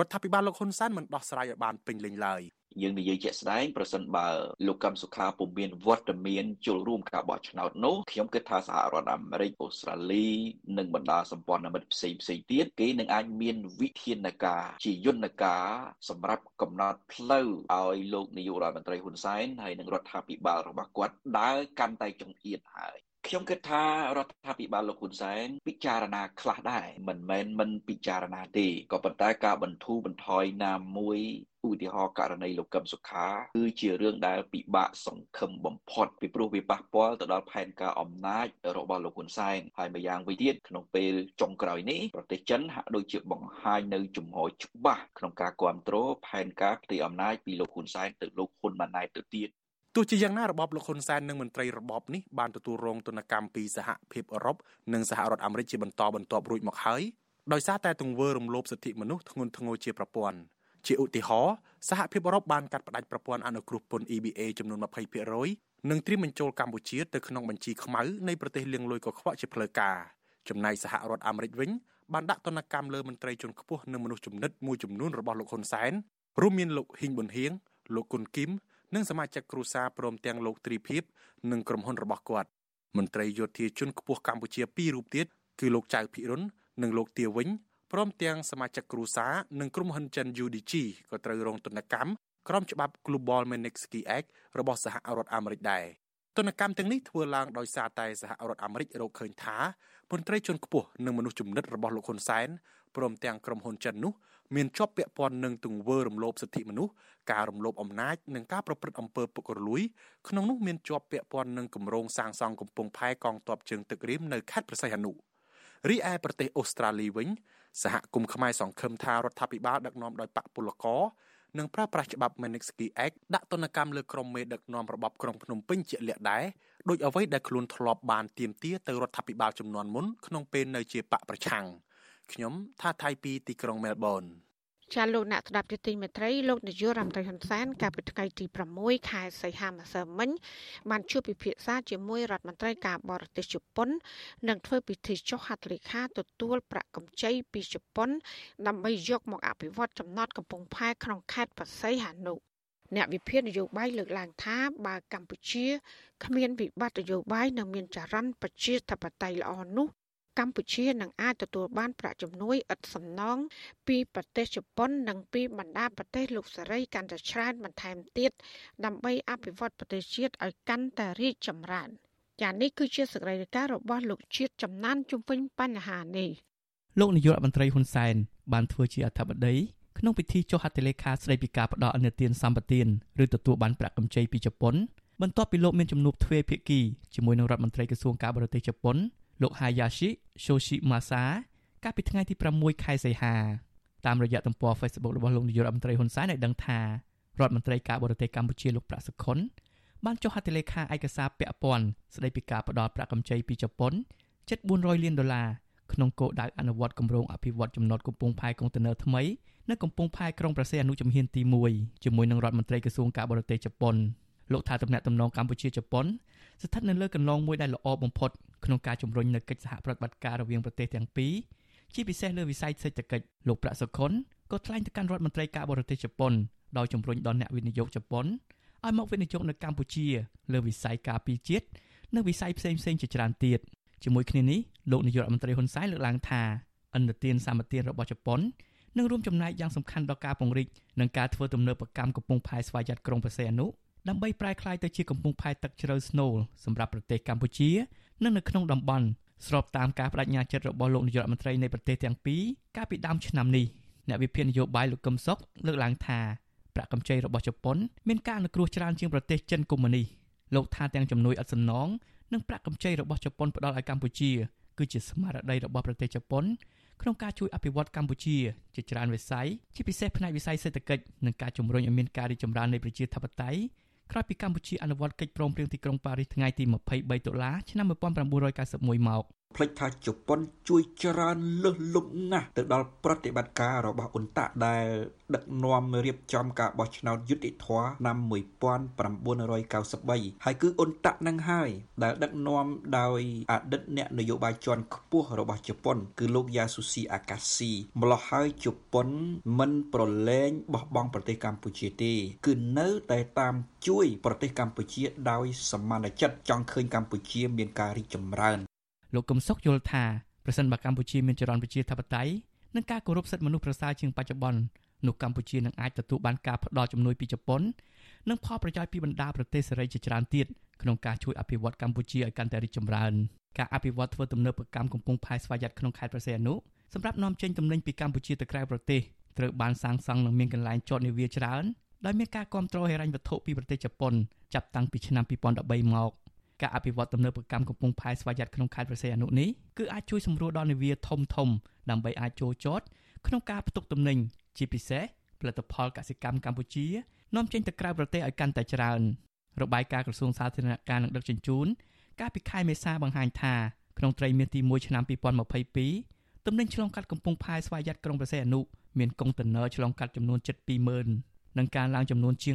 ដ្ឋាភិបាលលោកហ៊ុនសែនមិនដោះស្រាយឲ្យបានពេញលេញឡើយយើងនិយាយជាក់ស្ដែងប្រសិនបើលោកកឹមសុខាពុំមានវត្តមានចូលរួមការបោះឆ្នោតនោះខ្ញុំគិតថាសហរដ្ឋអាមេរិកអូស្ត្រាលីនិងបណ្ដាសម្ព័ន្ធមិត្តផ្សេងផ្សេងទៀតគេនឹងអាចមានវិធានការជាយន្តការសម្រាប់កំណត់ផ្លូវឲ្យលោកនាយករដ្ឋមន្ត្រីហ៊ុនសែនហើយនិងរដ្ឋាភិបាលរបស់គាត់ដើរកាន់តែចង្អៀតហើយ ខ្ញុំគិតថារដ្ឋាភិបាលលោកហ៊ុនសែនពិចារណាខ្លះដែរមិនមែនមិនពិចារណាទេក៏ប៉ុន្តែការបន្ធូរបន្ថយណាមួយឧទាហរណ៍ករណីលោកកឹមសុខាគឺជារឿងដែលពិបាកសង្ឃឹមបំផុតពីព្រោះវាប៉ះពាល់ទៅដល់ផែនការអំណាចរបស់លោកហ៊ុនសែនហើយម្យ៉ាងវិញទៀតក្នុងពេលចុងក្រោយនេះប្រទេសចិនហាក់ដូចជាបង្ហាញនៅជំហរច្បាស់ក្នុងការគ្រប់គ្រងផែនការផ្ទៃអំណាចពីលោកហ៊ុនសែនទៅលោកហ៊ុនម៉ាណែតទៅទៀត ទោះជាយ៉ាងណារបបលោកហ៊ុនសែននិងមន្ត្រីរបបនេះបានទទួលរងទណ្ឌកម្មពីសហភាពអឺរ៉ុបនិងសហរដ្ឋអាមេរិកជាបន្តបន្ទាប់រួចមកហើយដោយសារតែទង្វើរំលោភសិទ្ធិមនុស្សធ្ងន់ធ្ងរជាប្រព័ន្ធជាឧទាហរណ៍សហភាពអឺរ៉ុបបានកាត់ផ្តាច់ប្រព័ន្ធអនុគ្រោះពន្ធ EBA ចំនួន20%និងត្រៀមបញ្ចូលកម្ពុជាទៅក្នុងបញ្ជីខ្មៅនៃប្រទេសលាងលុយកខ្វក់ជាផ្លូវការចំណែកសហរដ្ឋអាមេរិកវិញបានដាក់ទណ្ឌកម្មលើមន្ត្រីជាន់ខ្ពស់និងមនុស្សចំណិតមួយចំនួនរបស់លោកហ៊ុនសែនរួមមានលោកហ៊ីងប៊ុនហៀងលោកគុនគីម និងសមាជិកគ្រួសារព្រមទាំងលោកទ្រីភិបនិងក្រុមហ៊ុនរបស់គាត់មន្ត្រីយោធាជនខ្ពស់កម្ពុជាពីររូបទៀតគឺលោកចៅភិរុននិងលោកទាវិញព្រមទាំងសមាជិកគ្រួសារនិងក្រុមហ៊ុនចិន UDG ក៏ត្រូវរងទណ្ឌកម្មក្រមច្បាប់ Global Magnitsky Act របស់សហរដ្ឋអាមេរិកដែរទណ្ឌកម្មទាំងនេះធ្វើឡើងដោយសារតែសហរដ្ឋអាមេរិករកឃើញថាមន្ត្រីជាន់ខ្ពស់និងមនុស្សចំណិតរបស់លោកហ៊ុនសែនព្រមទាំងក្រុមហ៊ុនចិននោះ មានជាប់ពាក់ព័ន្ធនឹងទង្វើរំលោភសិទ្ធិមនុស្សការរំលោភអំណាចនិងការប្រព្រឹត្តអំពើពុករលួយក្នុងនោះមានជាប់ពាក់ព័ន្ធនឹងគម្រោងសាងសង់កំពង់ផែកងទ័ពជើងទឹករៀមនៅខេត្តព្រះសីហនុរីឯប្រទេសអូស្ត្រាលីវិញសហគមន៍ខ្មែរសង្ឃឹមថារដ្ឋាភិបាលដឹកនាំដោយបកពលករនឹងប្រើប្រាស់ច្បាប់ Magnitsky Act ដាក់ទណ្ឌកម្មលើក្រុមមេដឹកនាំរបបក្រុងភ្នំពេញជាក់លាក់ដែរដោយអ្វីដែលខ្លួនធ្លាប់បានទៀមទាទៅរដ្ឋាភិបាលចំនួនមុនក្នុងពេលនៅជាបកប្រឆាំង ខ្ញុំថាថៃពីទីក្រុងមែលប៊នចាលោកអ្នកស្ដាប់ទទីមេត្រីលោកនាយករដ្ឋមន្ត្រីហ៊ុនសែនកាលពីថ្ងៃទី6ខែសីហាម្សិលមិញបានជួបពិភាក្សាជាមួយរដ្ឋមន្ត្រីការបរទេសជប៉ុន និងធ្វើពិធីចុះហត្ថលេខាទទួលប្រាក់កម្ចីពីជប៉ុន ដើម្បីយកមកអភិវឌ្ឍចំណតកំពង់ផែក្នុងខេត្តបរសៃហនុអ្នកវិភាគនយោបាយលើកឡើងថាបើកម្ពុជាគ្មានវិបត្តិនយោបាយនិងមានចរន្តប្រជាធិបតេយ្យល្អនោះ កម្ពុជានឹងអាចទទួលបានប្រាក់ជំនួយឥតសំណងពីប្រទេសជប៉ុន និងពីបណ្ដាប្រទេសលោកសេរីកាន់តែច្រើនបន្ថែមទៀតដើម្បីអភិវឌ្ឍប្រទេសជាតិឲ្យកាន់តែរីកចម្រើនចា៎នេះគឺជាសកម្មភាពរបស់លោកជាតិចំណានជំវិញបញ្ហានេះលោកនាយករដ្ឋមន្ត្រីហ៊ុនសែនបានធ្វើជាអធិបតីក្នុងពិធីចុះហត្ថលេខាស្តីពីការផ្ដល់អនុទានសម្បទានឬទទួលបានប្រាក់កម្ចីពីជប៉ុនបន្ទាប់ពីលោកមានជំនួបទ្វេភាគីជាមួយនឹងរដ្ឋមន្ត្រីក្រសួងការបរទេសជប៉ុន លោក Hayashi Yoshimasa កាលពីថ្ងៃទី6ខែសីហាតាមរយៈទំព័រ Facebook របស់លោកនាយករដ្ឋមន្ត្រីហ៊ុនសែនឲ្យដឹងថារដ្ឋមន្ត្រីការបរទេសកម្ពុជាលោកប្រាក់សុខុនបានចុះហត្ថលេខាឯកសារពាក់ព័ន្ធស្តីពីការផ្តល់ប្រាក់កម្ចីពីជប៉ុនជិត400លានដុល្លារក្នុងគោលដៅអនុវត្តគម្រោងអភិវឌ្ឍចំណតកំពង់ផែកុងតឺន័រថ្មីនៅកំពង់ផែក្រុងប្រសេអនុជំហានទី1ជាមួយនឹងរដ្ឋមន្ត្រីក្រសួងការបរទេសជប៉ុន លោកថាទំនាក់ទំនងកម្ពុជាជប៉ុនស្ថិតនៅលើកន្លងមួយដែលល្អបំផុតក្នុងការជំរុញនូវកិច្ចសហប្រតិបត្តិការរវាងប្រទេសទាំងពីរជាពិសេសលើវិស័យសេដ្ឋកិច្ចលោកប្រាក់សុខុនក៏ថ្លែងទៅកាន់រដ្ឋមន្ត្រីការបរទេសជប៉ុនដោយជំរុញដល់អ្នកវិនិយោគជប៉ុនឲ្យមកវិនិយោគនៅកម្ពុជាលើវិស័យការពារជាតិនិងវិស័យផ្សេងៗជាច្រើនទៀតជាមួយគ្នានេះលោកនាយករដ្ឋមន្ត្រីហ៊ុនសែនលើកឡើងថាអន្តទានសម្បទានរបស់ជប៉ុននឹងរួមចំណែកយ៉ាងសំខាន់ដល់ការពង្រីកនិងការធ្វើទំនើបកម្មកំពង់ផែស្វយ័តក្រុងប្រសេអនុ ដើម្បីប្រែក្លាយទៅជាកំពង់ផែទឹកជ្រៅស្នូលសម្រាប់ប្រទេសកម្ពុជា និងនៅក្នុងតំបន់ស្របតាមការបដិញ្ញាចិត្តរបស់លោកនាយករដ្ឋមន្ត្រីនៃប្រទេសទាំងពីរកាលពីដើមឆ្នាំនេះអ្នកវិភាគនយោបាយលោកកឹមសុខលើកឡើងថាប្រាក់កម្ចីរបស់ជប៉ុនមានការអនុគ្រោះច្រើនជាងប្រទេសចិនកុម្មុយនីសលោកថាទាំងជំនួយឥតសំណងនិងប្រាក់កម្ចីរបស់ជប៉ុនផ្ដល់ឲ្យកម្ពុជាគឺជាស្មារតីរបស់ប្រទេសជប៉ុនក្នុងការជួយអភិវឌ្ឍកម្ពុជាជាច្រើនវិស័យជាពិសេសផ្នែកវិស័យសេដ្ឋកិច្ចនិងការជំរុញឲ្យមានការរីកចម្រើននៃប្រជាធិបតេយ្យ ក្រោយពីកម្ពុជាអនុវត្តកិច្ចព្រមព្រៀងទីក្រុងប៉ារីសថ្ងៃទី23តុលាឆ្នាំ1991មក ភ្លេចថាជប៉ុនជួយច្រើនលើសលប់ណាស់ទៅដល់ប្រតិបត្តិការរបស់អ៊ុនតាក់ដែលដឹកនាំរៀបចំការបោះឆ្នោតយុតិធធឆ្នាំ1993ហើយគឺអ៊ុនតាក់នឹងហើយដែលដឹកនាំដោយអតីតអ្នកនយោបាយជាន់ខ្ពស់របស់ជប៉ុន គឺលោកយ៉ាស៊ូស៊ីអាកាស៊ីម្លោះហើយជប៉ុនមិនប្រឡែងបោះបង់ប្រទេសកម្ពុជាទេ គឺនៅតែតាមជួយ ប្រទេសកម្ពុជាដោយសមានចិត្តចង់ឃើញកម្ពុជា មានការរីកចម្រើន លោកកឹមសុខយល់ថាប្រសិនបើកម្ពុជាមានចរន្តប្រជាធិបតេយ្យនិងការគោរពសិទ្ធិមនុស្សប្រសើរជាងបច្ចុប្បន្ននោះកម្ពុជានឹងអាចទទួលបានការផ្ដល់ជំនួយពីជប៉ុននិងផលប្រយោជន៍ពីបណ្ដាប្រទេសសេរីជាច្រើនទៀតក្នុងការជួយអភិវឌ្ឍកម្ពុជាឲ្យកាន់តែរីកចម្រើនការអភិវឌ្ឍធ្វើទំនើបកម្មកំពង់ផែស្វយ័តក្នុងខេត្តប្រសេអនុសម្រាប់នាំចេញទំនិញពីកម្ពុជាទៅក្រៅប្រទេសត្រូវបានសាងសង់និងមានកន្លែងចតនាវាច្រើនដោយមានការគ្រប់គ្រងហិរញ្ញវត្ថុពីប្រទេសជប៉ុនចាប់តាំងពីឆ្នាំ2013មក ការអភិវឌ្ឍទំនើបកម្មកំពង់ផែស្វយ័តក្នុងខេត្តព្រះសីហនុនេះគឺអាចជួយសម្រួលដល់នាវាធំធំដើម្បីអាចចូលចតក្នុងការផ្ទុកទំនិញជាពិសេសផលិតផលកសិកម្មកម្ពុជានាំចេញទៅក្រៅប្រទេសឲ្យកាន់តែច្រើនរបាយការណ៍ក្រសួងសាធារណការនិងដឹកជញ្ជូនកាលពីខែមេសាបង្ហាញថាក្នុងត្រីមាសទី1ឆ្នាំ2022ទំនិញឆ្លងកាត់កំពង់ផែស្វយ័តក្រុងព្រះសីហនុមានកុងតឺន័រឆ្លងកាត់ចំនួន720,000 និងការឡើងចំនួនជាង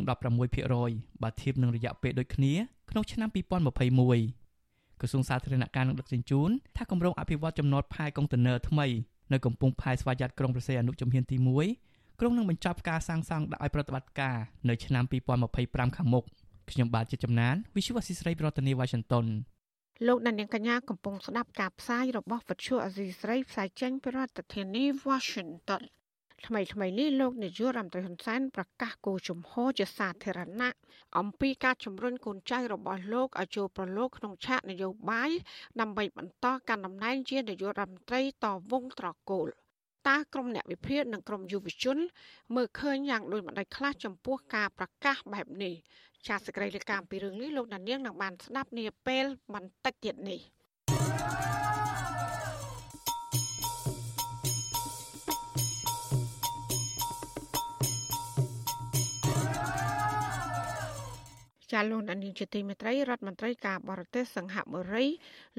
16%បើធៀបនឹងរយៈពេលដូចគ្នាក្នុងឆ្នាំ2021ក្រសួងសាធារណការនិងដឹកជញ្ជូនថាគម្រោងអភិវឌ្ឍចំណតផែកុងតឺន័រថ្មីនៅកំពង់ផែស្វយ័តក្រុងប្រសេអនុជំហានទី1ក្រុងនឹងបញ្ចប់ការសាងសង់ដោយប្រតិបត្តិការនៅឆ្នាំ2025ខាងមុខខ្ញុំបាទជាចំណាន Visual Assisray ប្រធានាទី Washington លោកដានៀងកញ្ញាកំពុងស្ដាប់ការផ្សាយរបស់វិទ្យុអេស៊ីស្រីផ្សាយចេញពីរដ្ឋធានី Washington ថ្មីថ្មីនេះលោកនាយករដ្ឋមន្ត្រីហ៊ុនសែនប្រកាសគោលជំហរជាសាធារណៈអំពីការជំរុញកូនចៅរបស់លោកឲ្យចូលប្រឡូកក្នុងឆាកនយោបាយដើម្បីបន្តកាន់តំណែងជានាយករដ្ឋមន្ត្រីតវងត្រកូលតើក្រមអ្នកវិភាគនិងក្រមយុវជន មើលឃើញយ៉ាងដូចម្តេចខ្លះចំពោះការប្រកាសបែបនេះចាសសេចក្តីរាយការណ៍ពីរឿងនេះលោកដានៀងនឹងបានស្ដាប់នាពេលបន្តិចទៀតនេះ ចាលោកនានីជាទីមេត្រីរដ្ឋមន្ត្រីការបរទេសសង្ហបុរី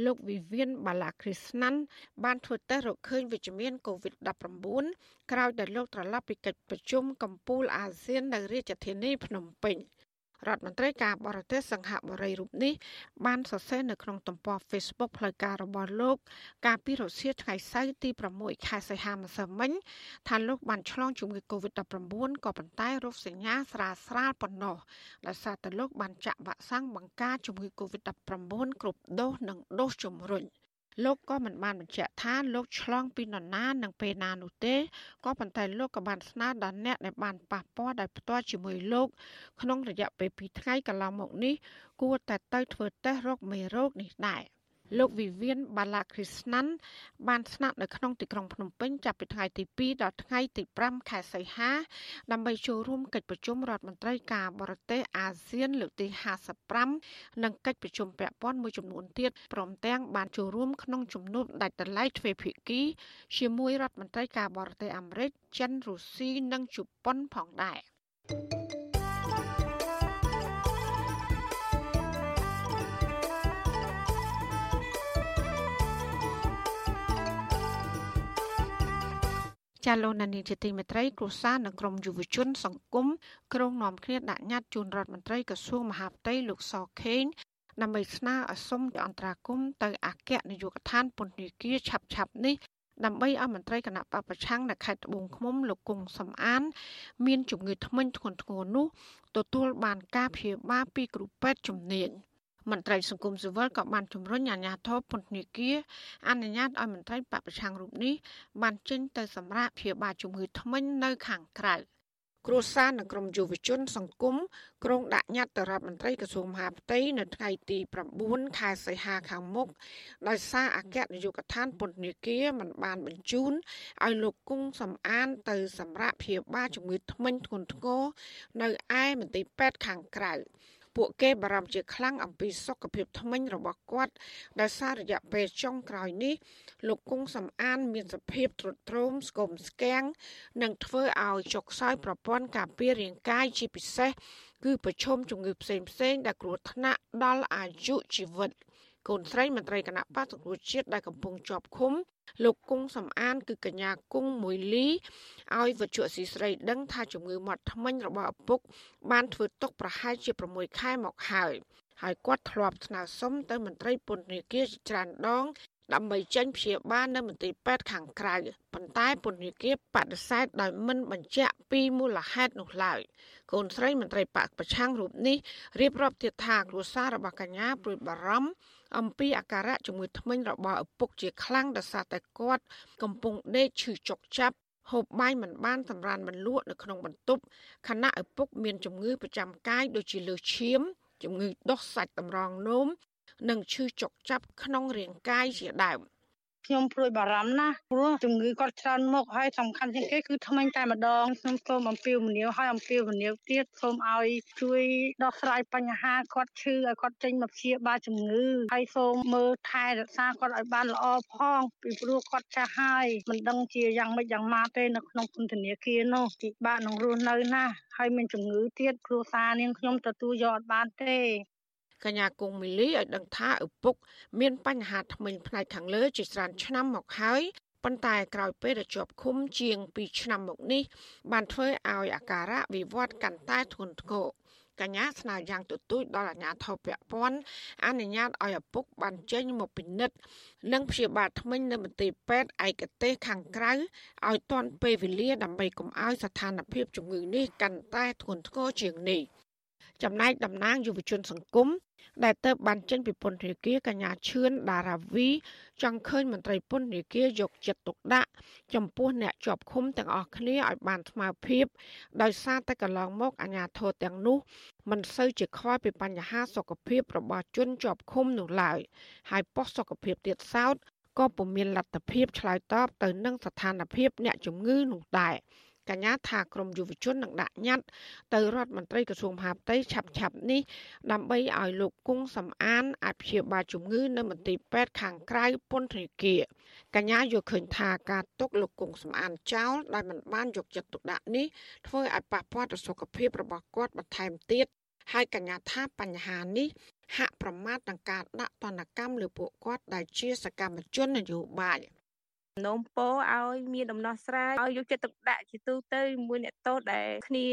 លោកវិវៀនបាឡាគ្រីស្ណាន់បានធ្វើតេស្តរកឃើញវិជ្ជមាន COVID-19 ក្រោយដែលលោកត្រឡប់ពីកិច្ចប្រជុំកម្ពុជាអាស៊ាននៅរាជធានីភ្នំពេញ។ រដ្ឋមន្ត្រីការបរទេសសង្ហបុរីរូបនេះបានសរសេរនៅក្នុងទំព័រ Facebook ផ្លូវការរបស់លោក កាលពីរសៀលថ្ងៃសៅរ៍ទី6ខែសីហាម្សិលមិញថាលោកបានឆ្លងជំងឺ Covid-19 ក៏ប៉ុន្តែរោគសញ្ញាស្រាលស្រាលប៉ុណ្ណោះដោយសារតែលោកបានចាក់វ៉ាក់សាំងបង្ការជំងឺ Covid-19 គ្រប់ដូសនិងដូសជំរុញ លោកក៏មិនបានបញ្ជាក់ថាលោកឆ្លងពីនរណានិងពេលណានោះទេក៏ប៉ុន្តែលោកក៏បានស្នើដល់អ្នកដែលបានប៉ះពាល់ដោយផ្ទាល់ជាមួយលោកក្នុងរយៈពេល2ថ្ងៃកន្លងមកនេះគួរតែទៅធ្វើតេស្តរោគមេរោគនេះដែរ។ លោកវិវៀនបាឡាគ្រីស្ណាន់បានស្នាក់នៅក្នុងទីក្រុងភ្នំពេញចាប់ពីថ្ងៃទី2ដល់ថ្ងៃទី5ខែសីហាដើម្បីចូលរួមកិច្ចប្រជុំរដ្ឋមន្ត្រីការបរទេសអាស៊ានលើកទី55និងកិច្ចប្រជុំពាក់ព័ន្ធមួយចំនួនទៀតព្រមទាំងបានចូលរួមក្នុងជំនួបដាច់ដライទ្វេភាគីជាមួយរដ្ឋមន្ត្រីការបរទេសអាមេរិកចិនរុស្ស៊ីនិងជប៉ុនផងដែរ ចាលោកណានីជាទីមេត្រីគ្រួសារនិងក្រមយុវជន សង្គមក្រុងនាំគ្នាដាក់ញត្តិជូនរដ្ឋមន្ត្រីក្រសួងមហាផ្ទៃលោកសខេងដើម្បីស្នើឲ្យសុំអន្តរាគមទៅអគ្គនាយកដ្ឋានពន្ធនាគារឆាប់ឆាប់នេះដើម្បីឲ្យមន្ត្រីគណៈបពប្រឆាំងនៅខេត្តត្បូងឃ្មុំលោកគង់សំអាន មានជំងឺធ្មេញធ្ងន់ធ្ងរនោះទទួលបានការព្យាបាលពីគ្រូពេទ្យជំនាញ។ មន្ត្រីសង្គមស៊ីវិលក៏បានជំរុញអាជ្ញាធរពន្ធនាគារអនុញ្ញាតឲ្យមន្ត្រីបពប្រឆាំងរូបនេះបានចេញទៅសម្រាប់ព្យាបាលជំងឺធ្មេញនៅខាងក្រៅគ្រួសារនិងក្រុមយុវជន សង្គមក្រុងដាក់ញត្តិទៅរដ្ឋមន្ត្រីក្រសួងមហាផ្ទៃនៅថ្ងៃទី9ខែសីហាខាងមុខដោយសារអគ្គនាយកដ្ឋានពន្ធនាគារមិនបានបញ្ជូនឲ្យលោកគង់សំអានទៅសម្រាប់ព្យាបាលជំងឺធ្មេញធ្ងន់ធ្ងរនៅឯមន្ទីរពេទ្យខាងក្រៅ ពួកគេបារម្ភជាខ្លាំងអំពីសុខភាពធ្មេញរបស់គាត់ដោយសាររយៈពេលចុងក្រោយនេះលោកគង់សំអាន មានសភាពទ្រុឌទ្រោមស្គមស្គាំងនិងធ្វើឲ្យចុកខ្សោយប្រព័ន្ធការពាររាងកាយជាពិសេសគឺប្រឈមជំងឺផ្សេងផ្សេងដែលគ្រោះថ្នាក់ដល់អាយុជីវិត កូនស្រីមន្ត្រីគណៈបកសង្គ្រោះជាតិដែលកំពុងជាប់ឃុំលោកគង់សំអាន គឺកញ្ញាគង់មួយលីឲ្យវិជ្ជាស៊ីស្រីដឹងថាជំងឺមាត់ធ្មេញរបស់ឪពុក បានធ្វើទុកប្រហែលជា6ខែមកហើយហើយគាត់ធ្លាប់ស្នើសុំទៅមន្ត្រីពន្ធនាគារច្រើនដង ដើម្បីចេញព្យាបាលនៅមន្ទីរពេទ្យខាងក្រៅប៉ុន្តែពន្ធនាគារបដិសេធដោយមិនបញ្ជាក់ពីមូលហេតុនោះឡើយកូនស្រីមន្ត្រីបកប្រឆាំងរូបនេះរៀបរាប់ទៀតថាគ្រួសាររបស់កញ្ញាព្រួយបារម្ភ អំពីអាការៈជំងឺធ្មេញរបស់ឪពុកជាខ្លាំងដោយសារតែគាត់ កំពុងដេកឈឺចុកចាប់ហូបបាយមិនបានសម្រានមិនលក់នៅក្នុងបន្ទប់ខណៈឪពុកមានជំងឺប្រចាំកាយដូចជាលើសឈាម ជំងឺដុសសាច់តម្រងនោមនិងឈឺចុកចាប់ក្នុងរាងកាយជាដើម។ ខ្ញុំព្រួយបារម្ភណាស់ព្រោះជំងឺគាត់ច្រើនមុខហើយសំខាន់ជាងគេគឺថ្មិញតែម្ដងខ្ញុំសូមអំពាវនាវហើយអំពាវនាវទៀតសូមឲ្យជួយដោះស្រាយបញ្ហាគាត់ឈឺឲ្យគាត់ចេញមកព្យាបាលជំងឺហើយសូមមើលថែរក្សាគាត់ឲ្យបានល្អផងពីព្រោះគាត់ចាស់ហើយមិនដឹងជាយ៉ាងម៉េចយ៉ាងម៉ាទេនៅក្នុងពន្ធនាគារនោះពិបាកនឹងរស់នៅណាស់ហើយមានជំងឺទៀតគ្រួសារនាងខ្ញុំទទួលយកអត់បានទេ កញ្ញាគង់មីលីឲ្យដឹងថាឪពុក មានបញ្ហាធ្មេញផ្នែកខាងលើជាច្រើនឆ្នាំមកហើយប៉ុន្តែក្រោយពេលដែលជាប់ឃុំជាង2ឆ្នាំមកនេះ បានធ្វើឲ្យអាការៈវិវត្តកាន់តែធ្ងន់ធ្ងរកញ្ញាស្នើយ៉ាងទទូចដល់អាជ្ញាធរពាក់ព័ន្ធអនុញ្ញាតឲ្យឪពុកបានចេញមកពិនិត្យនិងព្យាបាលថ្មិញនៅមន្ទីរពេទ្យឯកទេសខាងក្រៅឲ្យទាន់ពេលវេលាដើម្បីកុំឲ្យស្ថានភាពជំងឺនេះកាន់តែធ្ងន់ធ្ងរជាងនេះ ចំណែកតំណាងយុវជនសង្គមដែលទៅបានចេញពីពន្ធនាគារកញ្ញាឈឿនដារាវី ចង់ឃើញមន្ត្រីពន្ធនាគារយកចិត្តទុកដាក់ចំពោះអ្នកជាប់ឃុំទាំងអស់គ្នាឲ្យបានស្មើភាព ដោយសារតែកន្លងមកអាជ្ញាធរទាំងនោះមិនសូវជាខ្វល់ពីបញ្ហាសុខភាពរបស់ជនជាប់ឃុំនោះឡើយហើយប៉ុស្តិ៍សុខភាពទៀតសោតក៏ពុំមានលទ្ធភាពឆ្លើយតបទៅនឹងស្ថានភាពអ្នកជំងឺនោះដែរ កញ្ញាថាក្រមយុវជននឹងដាក់ញត្តិទៅរដ្ឋមន្ត្រីក្រសួងមហាផ្ទៃឆាប់ឆាប់នេះដើម្បីឲ្យលោកគង់សំអានអាចព្យាបាលជំងឺនៅមន្ទីរពេទ្យខាងក្រៅពន្ធនាគារកញ្ញាយល់ឃើញថាការទុកលោកគង់សំអានចោលដោយមិនបានយកចិត្តទុកដាក់នេះធ្វើឲ្យប៉ះពាល់ដល់សុខភាពរបស់គាត់បន្ថែមទៀតហើយកញ្ញាថាបញ្ហានេះហាក់ប្រមាថនឹងការដាក់ទណ្ឌកម្មលើពួកគាត់ដែលជាសកម្មជននយោបាយ។ នោមពោឲ្យមានដំណោះស្រាយឲ្យយកចិត្តទុកដាក់ជាទូទៅមួយអ្នកតូចដែលគ្នា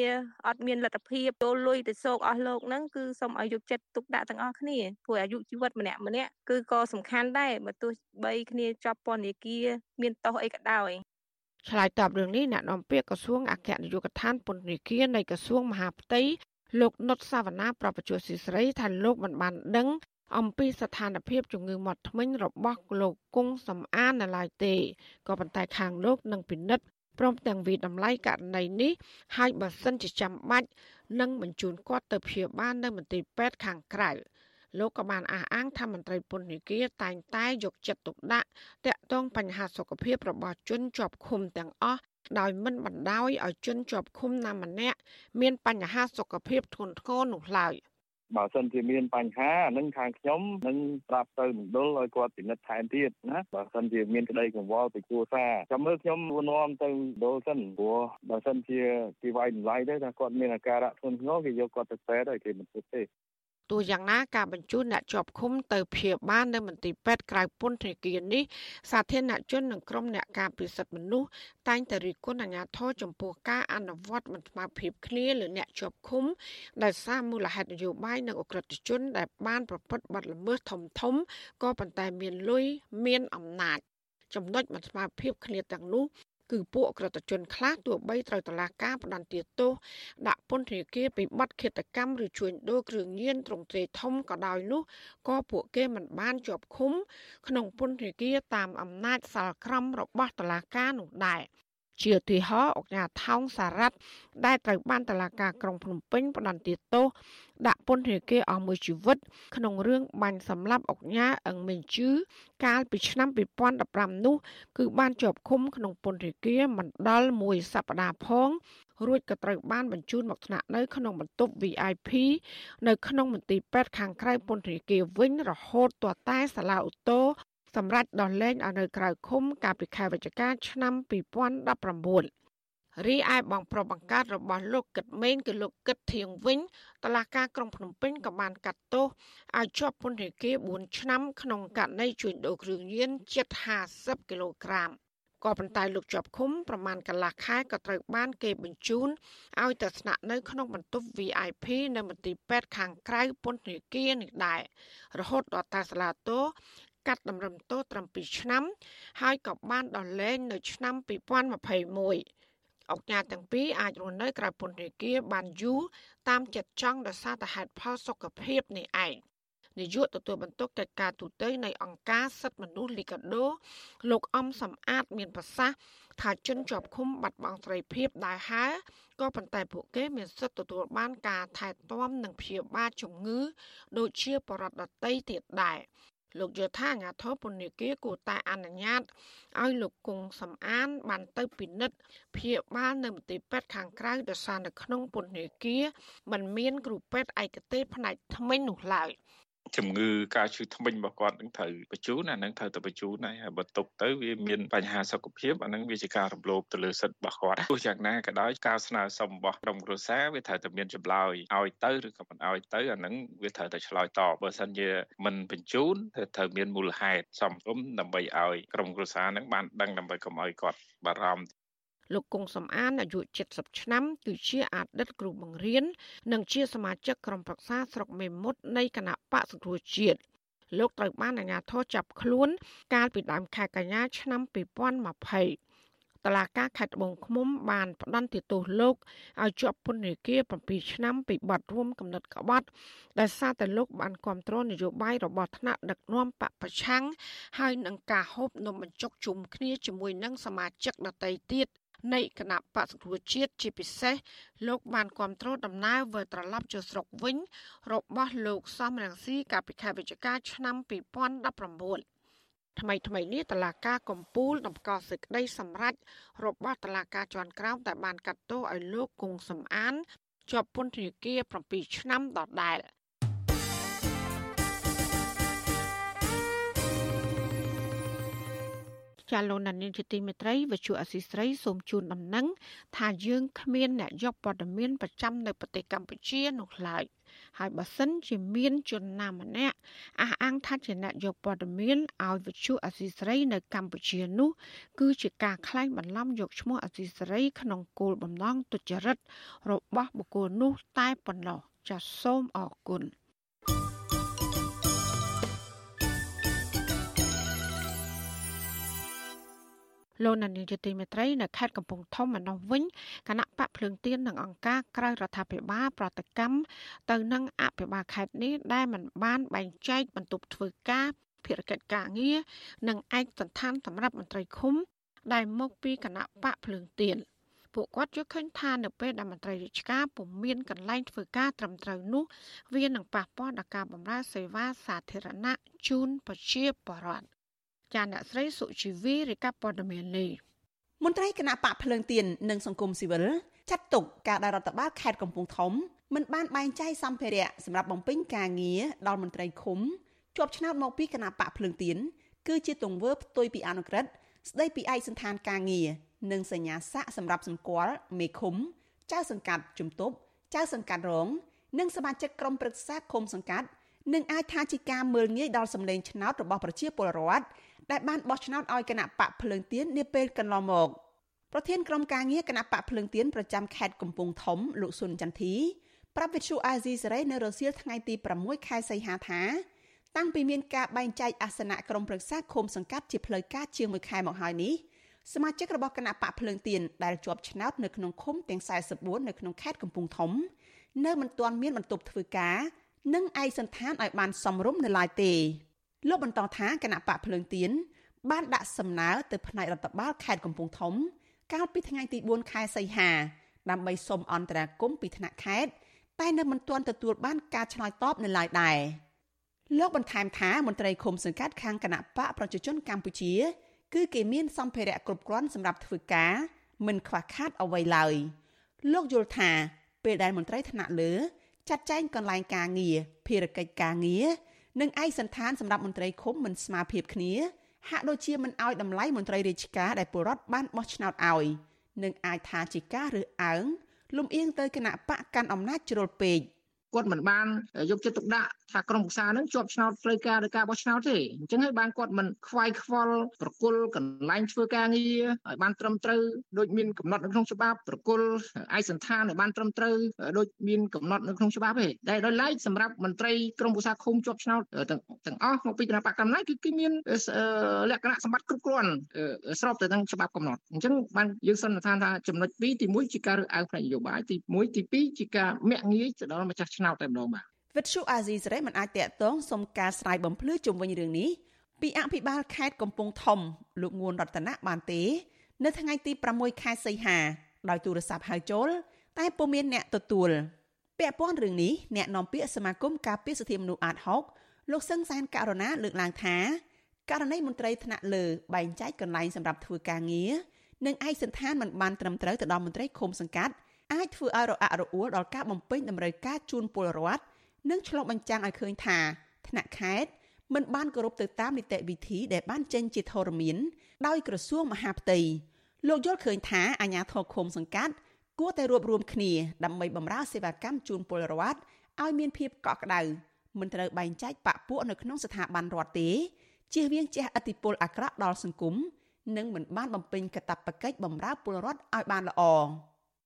អត់មានលទ្ធភាពចូលលុយទៅសោកអស់លោកហ្នឹងគឺសូមឲ្យយកចិត្តទុកដាក់ទាំងអស់គ្នាព្រោះអាយុជីវិតម្នាក់ម្នាក់គឺក៏សំខាន់ដែរបើទោះបីគ្នាជាប់ពន្ធនាគារមានទោសអីក៏ដោយឆ្លើយតបរឿងនេះអ្នកនាំពាក្យក្រសួងអគ្គនាយកដ្ឋានពន្ធនាគារនៃក្រសួងមហាផ្ទៃលោកនុតសាវណ្ណាប្រពន្ធស៊ីស្រីថាលោកមិនបានដឹង អំពីស្ថានភាពជំងឺមាត់ធ្មេញរបស់លោកគង់សំអាននៅឡើយទេក៏ប៉ុន្តែខាងលោកនឹងពិនិត្យព្រមទាំងវិតម្លៃករណីនេះហើយបើសិនជាចាំបាច់នឹងបញ្ជូនគាត់ទៅព្យាបាលនៅមន្ទីរពេទ្យខាងក្រៅលោកក៏បានអះអាងថាមន្ត្រីពន្ធនាគារតែងតែយកចិត្តទុកដាក់តាក់ទងបញ្ហាសុខភាពរបស់ជនជាប់ឃុំទាំងអស់ដោយមិនបណ្ដោយឲ្យជនជាប់ឃុំណាម្នាក់មានបញ្ហាសុខភាពធ្ងន់ធ្ងរនោះឡើយ។ បើសិនជាមានបញ្ហាអានឹងខាងខ្ញុំនឹងប្រាប់ទៅមណ្ឌលឲ្យគាត់ពិនិត្យថែមទៀតណាបើសិនជាមានក្តីកង្វល់ពីគ្រួសារចាំមើលខ្ញុំួនាំទៅមណ្ឌលសិនព្រោះបើសិនជាគេវាយតម្លៃទៅថាគាត់មានអាការៈធ្ងន់ធ្ងរគេយកគាត់ទៅពេទ្យហើយគេមិនធ្វើទេ ទោះយ៉ាងណាការបញ្ជូនអ្នកជាប់ឃុំទៅព្យាបាលនៅមន្ទីរពេទ្យក្រៅពន្ធនាគារនេះសាធារណជននិងក្រុមអ្នកការពារសិទ្ធិមនុស្សតែងតែរិះគន់អាជ្ញាធរចំពោះការអនុវត្តមិនស្មើភាពគ្នាលើអ្នកជាប់ឃុំដោយសារមូលហេតុនយោបាយនិងអក្រិតជនដែលបានប្រព្រឹត្តបទល្មើសធំធំក៏ប៉ុន្តែមានលុយមានអំណាចចំណុចមិនស្មើភាពគ្នាទាំងនោះ គឺពួកក្រតជនខ្លះទោះបីត្រូវតឡាការផ្ដន្ទាទោសដាក់ពន្ធនាគារពីបទឃាតកម្មឬជួញដូរគ្រឿងញៀនត្រង់ទ្រេធំក៏ដោយនោះក៏ពួកគេមិនបានជាប់ឃុំ ក្នុងពន្ធនាគារតាមអំណាចសាលក្រមរបស់តឡាការនោះដែរ ជាឧទាហរណ៍អង្គការថោងសារ៉ាត់ដែលត្រូវបានតឡាការក្រុងភ្នំពេញផ្ដន្ទាទោសដាក់ពន្ធនាគារអស់មួយជីវិត ក្នុងរឿងបាញ់សម្លាប់អង្គការអឹងមេងជឺកាលពីឆ្នាំ2015នោះគឺបានជាប់ឃុំក្នុងពន្ធនាគារមិនដល់មួយសប្តាហ៍ផងរួចក៏ត្រូវបានបញ្ជូនមកថ្នាក់នៅក្នុងបន្ទប់ VIP នៅក្នុងមន្ទីរពេទ្យខាងក្រៅពន្ធនាគារវិញរហូតទាល់តែសាលាឧទ្ធរ សម្រាប់ដោះលែងឲ្យនៅក្រៅឃុំកាលពីខែវិច្ឆិកាឆ្នាំ2019រីឯបងប្រុសបង្កើតរបស់លោកគិតមេងគឺលោកគិតធៀងវិញតឡាការក្រុងភ្នំពេញក៏បានកាត់ទោសឲ្យជាប់ពន្ធនាគារ4ឆ្នាំក្នុងករណីជួញដូរគ្រឿងញៀនជិត50គីឡូក្រាមក៏ប៉ុន្តែលោកជាប់ឃុំប្រមាណកន្លះខែក៏ត្រូវបានគេបញ្ជូនឲ្យទៅស្នាក់នៅក្នុងបន្ទប់ VIP នៅមន្ទីរពេទ្យខាងក្រៅពន្ធនាគារនេះដែររហូតដល់តាសាឡាតូ កាត់តម្រឹមទោសត្រឹម2ឆ្នាំ ហើយក៏បានដោះលែងនៅឆ្នាំ2021អង្គការទាំងពីរអាចរស់នៅក្រៅពន្ធនាគារបានយូរតាមចិត្តចង់ដោយសារតែហេតុផលសុខភាពនេះឯងនាយកទទួលបន្ទុកកិច្ចការទូតនៃអង្គការសិទ្ធិមនុស្សលីកាដូលោកអំសំអាតមានប្រសាសន៍ថាជនជាប់ឃុំបាត់បង់សេរីភាពដែរហើក៏ប៉ុន្តែពួកគេមានសិទ្ធិទទួលបានការថែទាំនិងព្យាបាលជំងឺដូចជាបរិបទដតីទៀតដែរ លោកយល់ថាអាញាធរពន្ធនាគារគួរតែអនុញ្ញាតឲ្យលោកគង់សំអាន បានទៅពិនិត្យព្យាបាលនៅមន្ទីរពេទ្យខាងក្រៅដោយសារនៅក្នុងពន្ធនាគារมันមានគ្រូពេទ្យឯកទេសផ្នែកថ្មីនោះឡើយ ជំងឺការឈឺធ្មេញរបស់គាត់នឹងត្រូវបញ្ជូនអានឹងត្រូវទៅបញ្ជូនហើយបើទុកទៅវាមានបញ្ហាសុខភាពអានឹងវាជាការរំលោភទៅលើសិទ្ធិរបស់គាត់ទោះយ៉ាងណាក៏ដោយការស្នើសុំរបស់ក្រុមគ្រួសារវាត្រូវតែមានចម្លើយឲ្យទៅឬក៏មិនឲ្យទៅអានឹងវាត្រូវតែឆ្លើយតបបើសិនជាមិនបញ្ជូនត្រូវមានមូលហេតុសមរម្យដើម្បីឲ្យក្រុមគ្រួសារនឹងបានដឹងដើម្បីកុំឲ្យគាត់បារម្ភ លោកគង់សំអានអាយុ70ឆ្នាំគឺជាអតីតគ្រូបង្រៀននិងជាសមាជិកក្រុមប្រឹក្សាស្រុកមេមត់នៃគណៈបកសង្គ្រោះជាតិលោកត្រូវបានអាជ្ញាធរចាប់ខ្លួន កាលពីដើមខែកញ្ញាឆ្នាំ2020តឡាការខេត្តត្បូងឃ្មុំបានផ្ដន្ទាទោសលោកឲ្យជាប់ពន្ធនាគារ7ឆ្នាំពីបទរួមគំនិតក្បត់ដែលសារតែលោកបានគ្រប់គ្រងនយោបាយរបស់ថ្នាក់ដឹកនាំបពប្រឆាំងហើយនឹងការហូបនំបញ្ចុកជុំគ្នាជាមួយនឹងសមាជិកដទៃទៀត នៃគណៈបក្សប្រជាជាតិជាពិសេសលោកបានគ្រប់គ្រងដំណើរវិលត្រឡប់ចូលស្រុកវិញ របស់លោកសំរងស៊ីកាលពីខែវិច្ឆិកាឆ្នាំ2019ថ្មីថ្មីនេះតឡាការកំពូលតម្កល់សេចក្តីសម្រេចរបស់តឡាការជាន់ក្រោមតែបានកាត់ទោសឲ្យលោកគង់សំអានជាប់ពន្ធនាគារ7ឆ្នាំដដែល ចាលោកណានីជាទីមេត្រីវិទ្យុអសីស្រីសូមជូនដំណឹងថាយើងគ្មានអ្នកយកព័ត៌មានប្រចាំនៅប្រទេសកម្ពុជានោះឡើយហើយបើសិនជាមានជនណាម្នាក់អះអាងថាជាអ្នកយកព័ត៌មានឲ្យវិទ្យុអសីស្រីនៅកម្ពុជានោះគឺជាការក្លែងបន្លំយកឈ្មោះអសីស្រីក្នុងគោលបំណងទុច្ចរិតរបស់បុគ្គលនោះតែប៉ុណ្ណោះចាសសូមអរគុណ លោកនានីជាទីមេត្រីនៅខេត្តកំពង់ធំឯនោះវិញគណៈបកភ្លើងទៀននិងអង្គការក្រៅរដ្ឋាភិបាលប្រតិកម្មទៅនឹងអភិបាលខេត្តនេះដែលមិនបានបែងចែកបន្ទប់ធ្វើការភារកិច្ចការងារនិងឯកសណ្ឋានសម្រាប់មន្ត្រីឃុំ ដែលមកពីគណៈបកភ្លើងទៀនពួកគាត់យល់ឃើញថានៅពេលដែលមន្ត្រីរាជការពុំមានកន្លែងធ្វើការត្រឹមត្រូវនោះ វានឹងប៉ះពាល់ដល់ការបម្រើសេវាសាធារណៈជូនប្រជាពលរដ្ឋ ចាអ្នកស្រីសុជីវីរាយការណ៍ព័ត៌មាននេះមន្ត្រីគណៈបកភ្លើងទៀននិងសង្គមស៊ីវិលចាត់ទុកការដែលរដ្ឋបាលខេត្តកំពង់ធំមិនបានបែងចែកសម្ភារៈសម្រាប់បំពេញការងារដល់មន្ត្រីឃុំជាប់ឆ្នោតមកពីគណៈបកភ្លើងទៀនគឺជាទង្វើផ្ទុយពីអនុក្រឹត្យស្ដីពីឯកសន្តានការងារនិងសញ្ញាសាក់សម្រាប់សម្គាល់មេឃុំ ចៅសង្កាត់ជំទប់ចៅសង្កាត់រង និងសមាជិកក្រុមប្រឹក្សាឃុំសង្កាត់នឹងអាចថាជាការមើលងាយដល់សម្លេងឆ្នោតរបស់ប្រជាពលរដ្ឋ ដែលបានបោះឆ្នោតឲ្យគណៈបកភ្លើងទៀននាពេលកន្លងមកប្រធានក្រុមការងារគណៈបកភ្លើងទៀនប្រចាំខេត្តកំពង់ធំលោកស៊ុនចន្ទធីប្រាប់វិទ្យុអាស៊ីសេរីនៅរសៀលថ្ងៃទី6ខែសីហាថាតាំងពីមានការបែងចែកអាសនៈក្រុមប្រឹក្សាឃុំសង្កាត់ជាផ្លូវការជាង1ខែមកហើយនេះសមាជិករបស់គណៈបកភ្លើងទៀនដែលជាប់ឆ្នោតនៅក្នុងឃុំទាំង44នៅក្នុងខេត្តកំពង់ធំ នៅមិនទាន់មានបន្ទប់ធ្វើការ និងឯកសន្តានឲ្យបានសមរម្យនៅឡើយទេ លោកបន្តថាគណៈបកភ្លើងទៀនបានដាក់សំណើទៅផ្នែករដ្ឋបាលខេត្តកំពង់ធំ កាលពីថ្ងៃទី4ខែសីហាដើម្បីសុំអន្តរាគមន៍ពីថ្នាក់ខេត្តតែនៅមិនទាន់ទទួលបានការឆ្លើយតបនៅឡើយដែរលោកបន្ថែមថាមន្ត្រីឃុំសង្កាត់ខាងគណៈបកប្រជាជនកម្ពុជា គឺគេមានសម្ភារៈគ្រប់គ្រាន់សម្រាប់ធ្វើការមិនខ្វះខាតអ្វីឡើយលោកយល់ថាពេលដែលមន្ត្រីថ្នាក់លើចាត់ចែងកន្លែងការងារភារកិច្ចការងារ និងឯកសន្តានសម្រាប់មន្ត្រីឃុំមិនស្មើភាពគ្នា ហាក់ដូចជាមិនអោយតម្លៃមន្ត្រីរាជការដែលពលរដ្ឋបានបោះឆ្នោតឲ្យនិងអាចថាជាការរើសអើងលំអៀងទៅគណៈបកកាន់អំណាចជ្រុលពេក គាត់មិនបានយកចិត្តទុកដាក់ថាក្រុមប្រឹក្សានឹងជាប់ឆ្នោតផ្លូវការឬការបោះឆ្នោតទេអញ្ចឹងហើយបានគាត់មិនខ្វាយខ្វល់ប្រគល់កន្លែងធ្វើការងារឲ្យបានត្រឹមត្រូវដូចមានកំណត់នៅក្នុងច្បាប់ប្រគល់ឯកសន្តានឲ្យបានត្រឹមត្រូវដូចមានកំណត់នៅក្នុងច្បាប់ទេតែដោយឡែកសម្រាប់មន្ត្រីក្រុមប្រឹក្សាឃុំជាប់ឆ្នោតទាំងទាំងអស់មកពីគណៈបកកម្ពុជាគឺគឺមានលក្ខណៈសម្បត្តិគ្រប់គ្រាន់ស្របទៅនឹងច្បាប់កំណត់អញ្ចឹងបានយើងសន្និដ្ឋានថាចំណុច2ទី1ជាការរើសអើងផ្នែកនយោបាយទី1ទី2ជាការមាក់ងាយទៅដល់ម្ចាស់ឆ្នោតតែម្ដងបាទវិទ្យុអាស៊ីសេរីមិនអាចតាក់ទងសុំការស្រាយបំភ្លឺជុំវិញរឿងនេះពីអភិបាលខេត្តកំពង់ធំ លោកងួនរតនាបានទេ នៅថ្ងៃទី6ខែសីហាដោយទូរស័ព្ទហៅចូល តែពុំមានអ្នកទទួលពាក់ព័ន្ធរឿងនេះអ្នកនាំពាក្យសមាគមការពារសិទ្ធិមនុស្សអាត6លោកសឹងសានករណាលើកឡើងថាករណីមន្ត្រីថ្នាក់លើបែងចែកកន្លែងសម្រាប់ធ្វើការងារនិងឯកសន្តានមិនបានត្រឹមត្រូវទៅដល់មន្ត្រីឃុំសង្កាត់ អាចធ្វើឲ្យរអាក់រអួលដល់ការបំពេញតម្រូវការជូនពលរដ្ឋនិងឆ្លុះបញ្ចាំងឲ្យឃើញថាថ្នាក់ខេត្តមិនបានគោរពទៅតាមនីតិវិធីដែលបានចេញជាធរមាន ដោយក្រសួងមហាផ្ទៃលោកយល់ឃើញថាអាជ្ញាធរឃុំសង្កាត់គួរតែរួបរวมគ្នាដើម្បីបម្រើសេវាកម្មជូនពលរដ្ឋឲ្យមានភាពកក់ក្ដៅមិនត្រូវបែងចែកបពពួកនៅក្នុងស្ថាប័នរដ្ឋទេជៀសវាងជះឥទ្ធិពលអាក្រក់ដល់សង្គមនិងមិនបានបំពេញកាតព្វកិច្ចបម្រើពលរដ្ឋឲ្យបានល្អ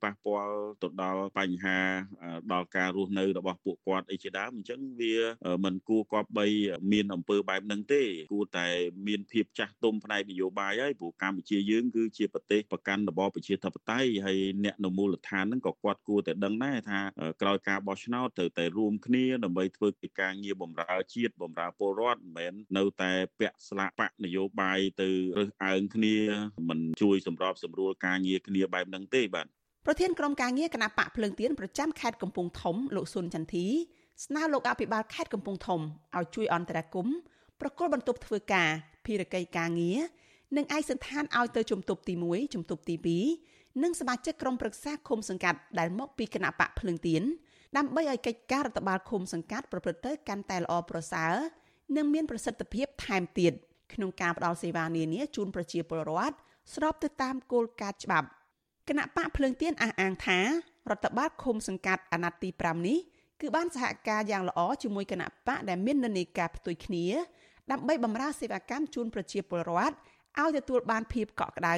ប៉ះពាល់ទៅដល់បញ្ហាដល់ការរស់នៅរបស់ពួកគាត់អីជាដើមអញ្ចឹងវាមិនគួរគប្បីមានអំពើបែបហ្នឹងទេ គួរតែមានភាពចាស់ទុំផ្នែកនយោបាយហើយព្រោះកម្ពុជាយើងគឺជាប្រទេសប្រកាន់របបប្រជាធិបតេយ្យហើយអ្នកនៅមូលដ្ឋានហ្នឹងក៏គាត់គួរតែដឹងដែរថាក្រោយការបោះឆ្នោតត្រូវតែរួមគ្នាដើម្បីធ្វើកិច្ចការងារបម្រើជាតិបម្រើពលរដ្ឋមិនមែននៅតែពាក់ស្លាកបកនយោបាយទៅរើសអើងគ្នាមិនជួយសម្របសម្រួលការងារគ្នាបែបហ្នឹងទេបាទ ប្រធានក្រុមការងារគណៈបកភ្លើងទៀនប្រចាំខេត្តកំពង់ធំលោកស៊ុនចន្ទធីស្នើលោកអភិបាលខេត្តកំពង់ធំឲ្យជួយអន្តរាគមន៍ប្រគល់បន្ទប់ធ្វើការភារកិច្ចការងារនិងឯកសន្តានឲ្យទៅជំទប់ទី1ជំទប់ទី2និងសមាជិកក្រុមប្រឹក្សាឃុំសង្កាត់ដែលមកពីគណៈបកភ្លើងទៀនដើម្បីឲ្យកិច្ចការរដ្ឋបាលឃុំសង្កាត់ប្រព្រឹត្តទៅកាន់តែល្អប្រសើរនិងមានប្រសិទ្ធភាពថែមទៀតក្នុងការផ្តល់សេវានានាជូនប្រជាពលរដ្ឋស្របទៅតាមគោលការណ៍ច្បាប់ គណៈបកភ្លើងទៀនអះអាងថារដ្ឋបាលឃុំសង្កាត់អាណត្តិទី5នេះគឺបានសហការយ៉ាងល្អជាមួយគណៈបកដែលមាននិន្នាការផ្ទុយគ្នា ដើម្បីបម្រើសេវាកម្មជូនប្រជាពលរដ្ឋឲ្យទទួលបានភាពកក់ក្ដៅ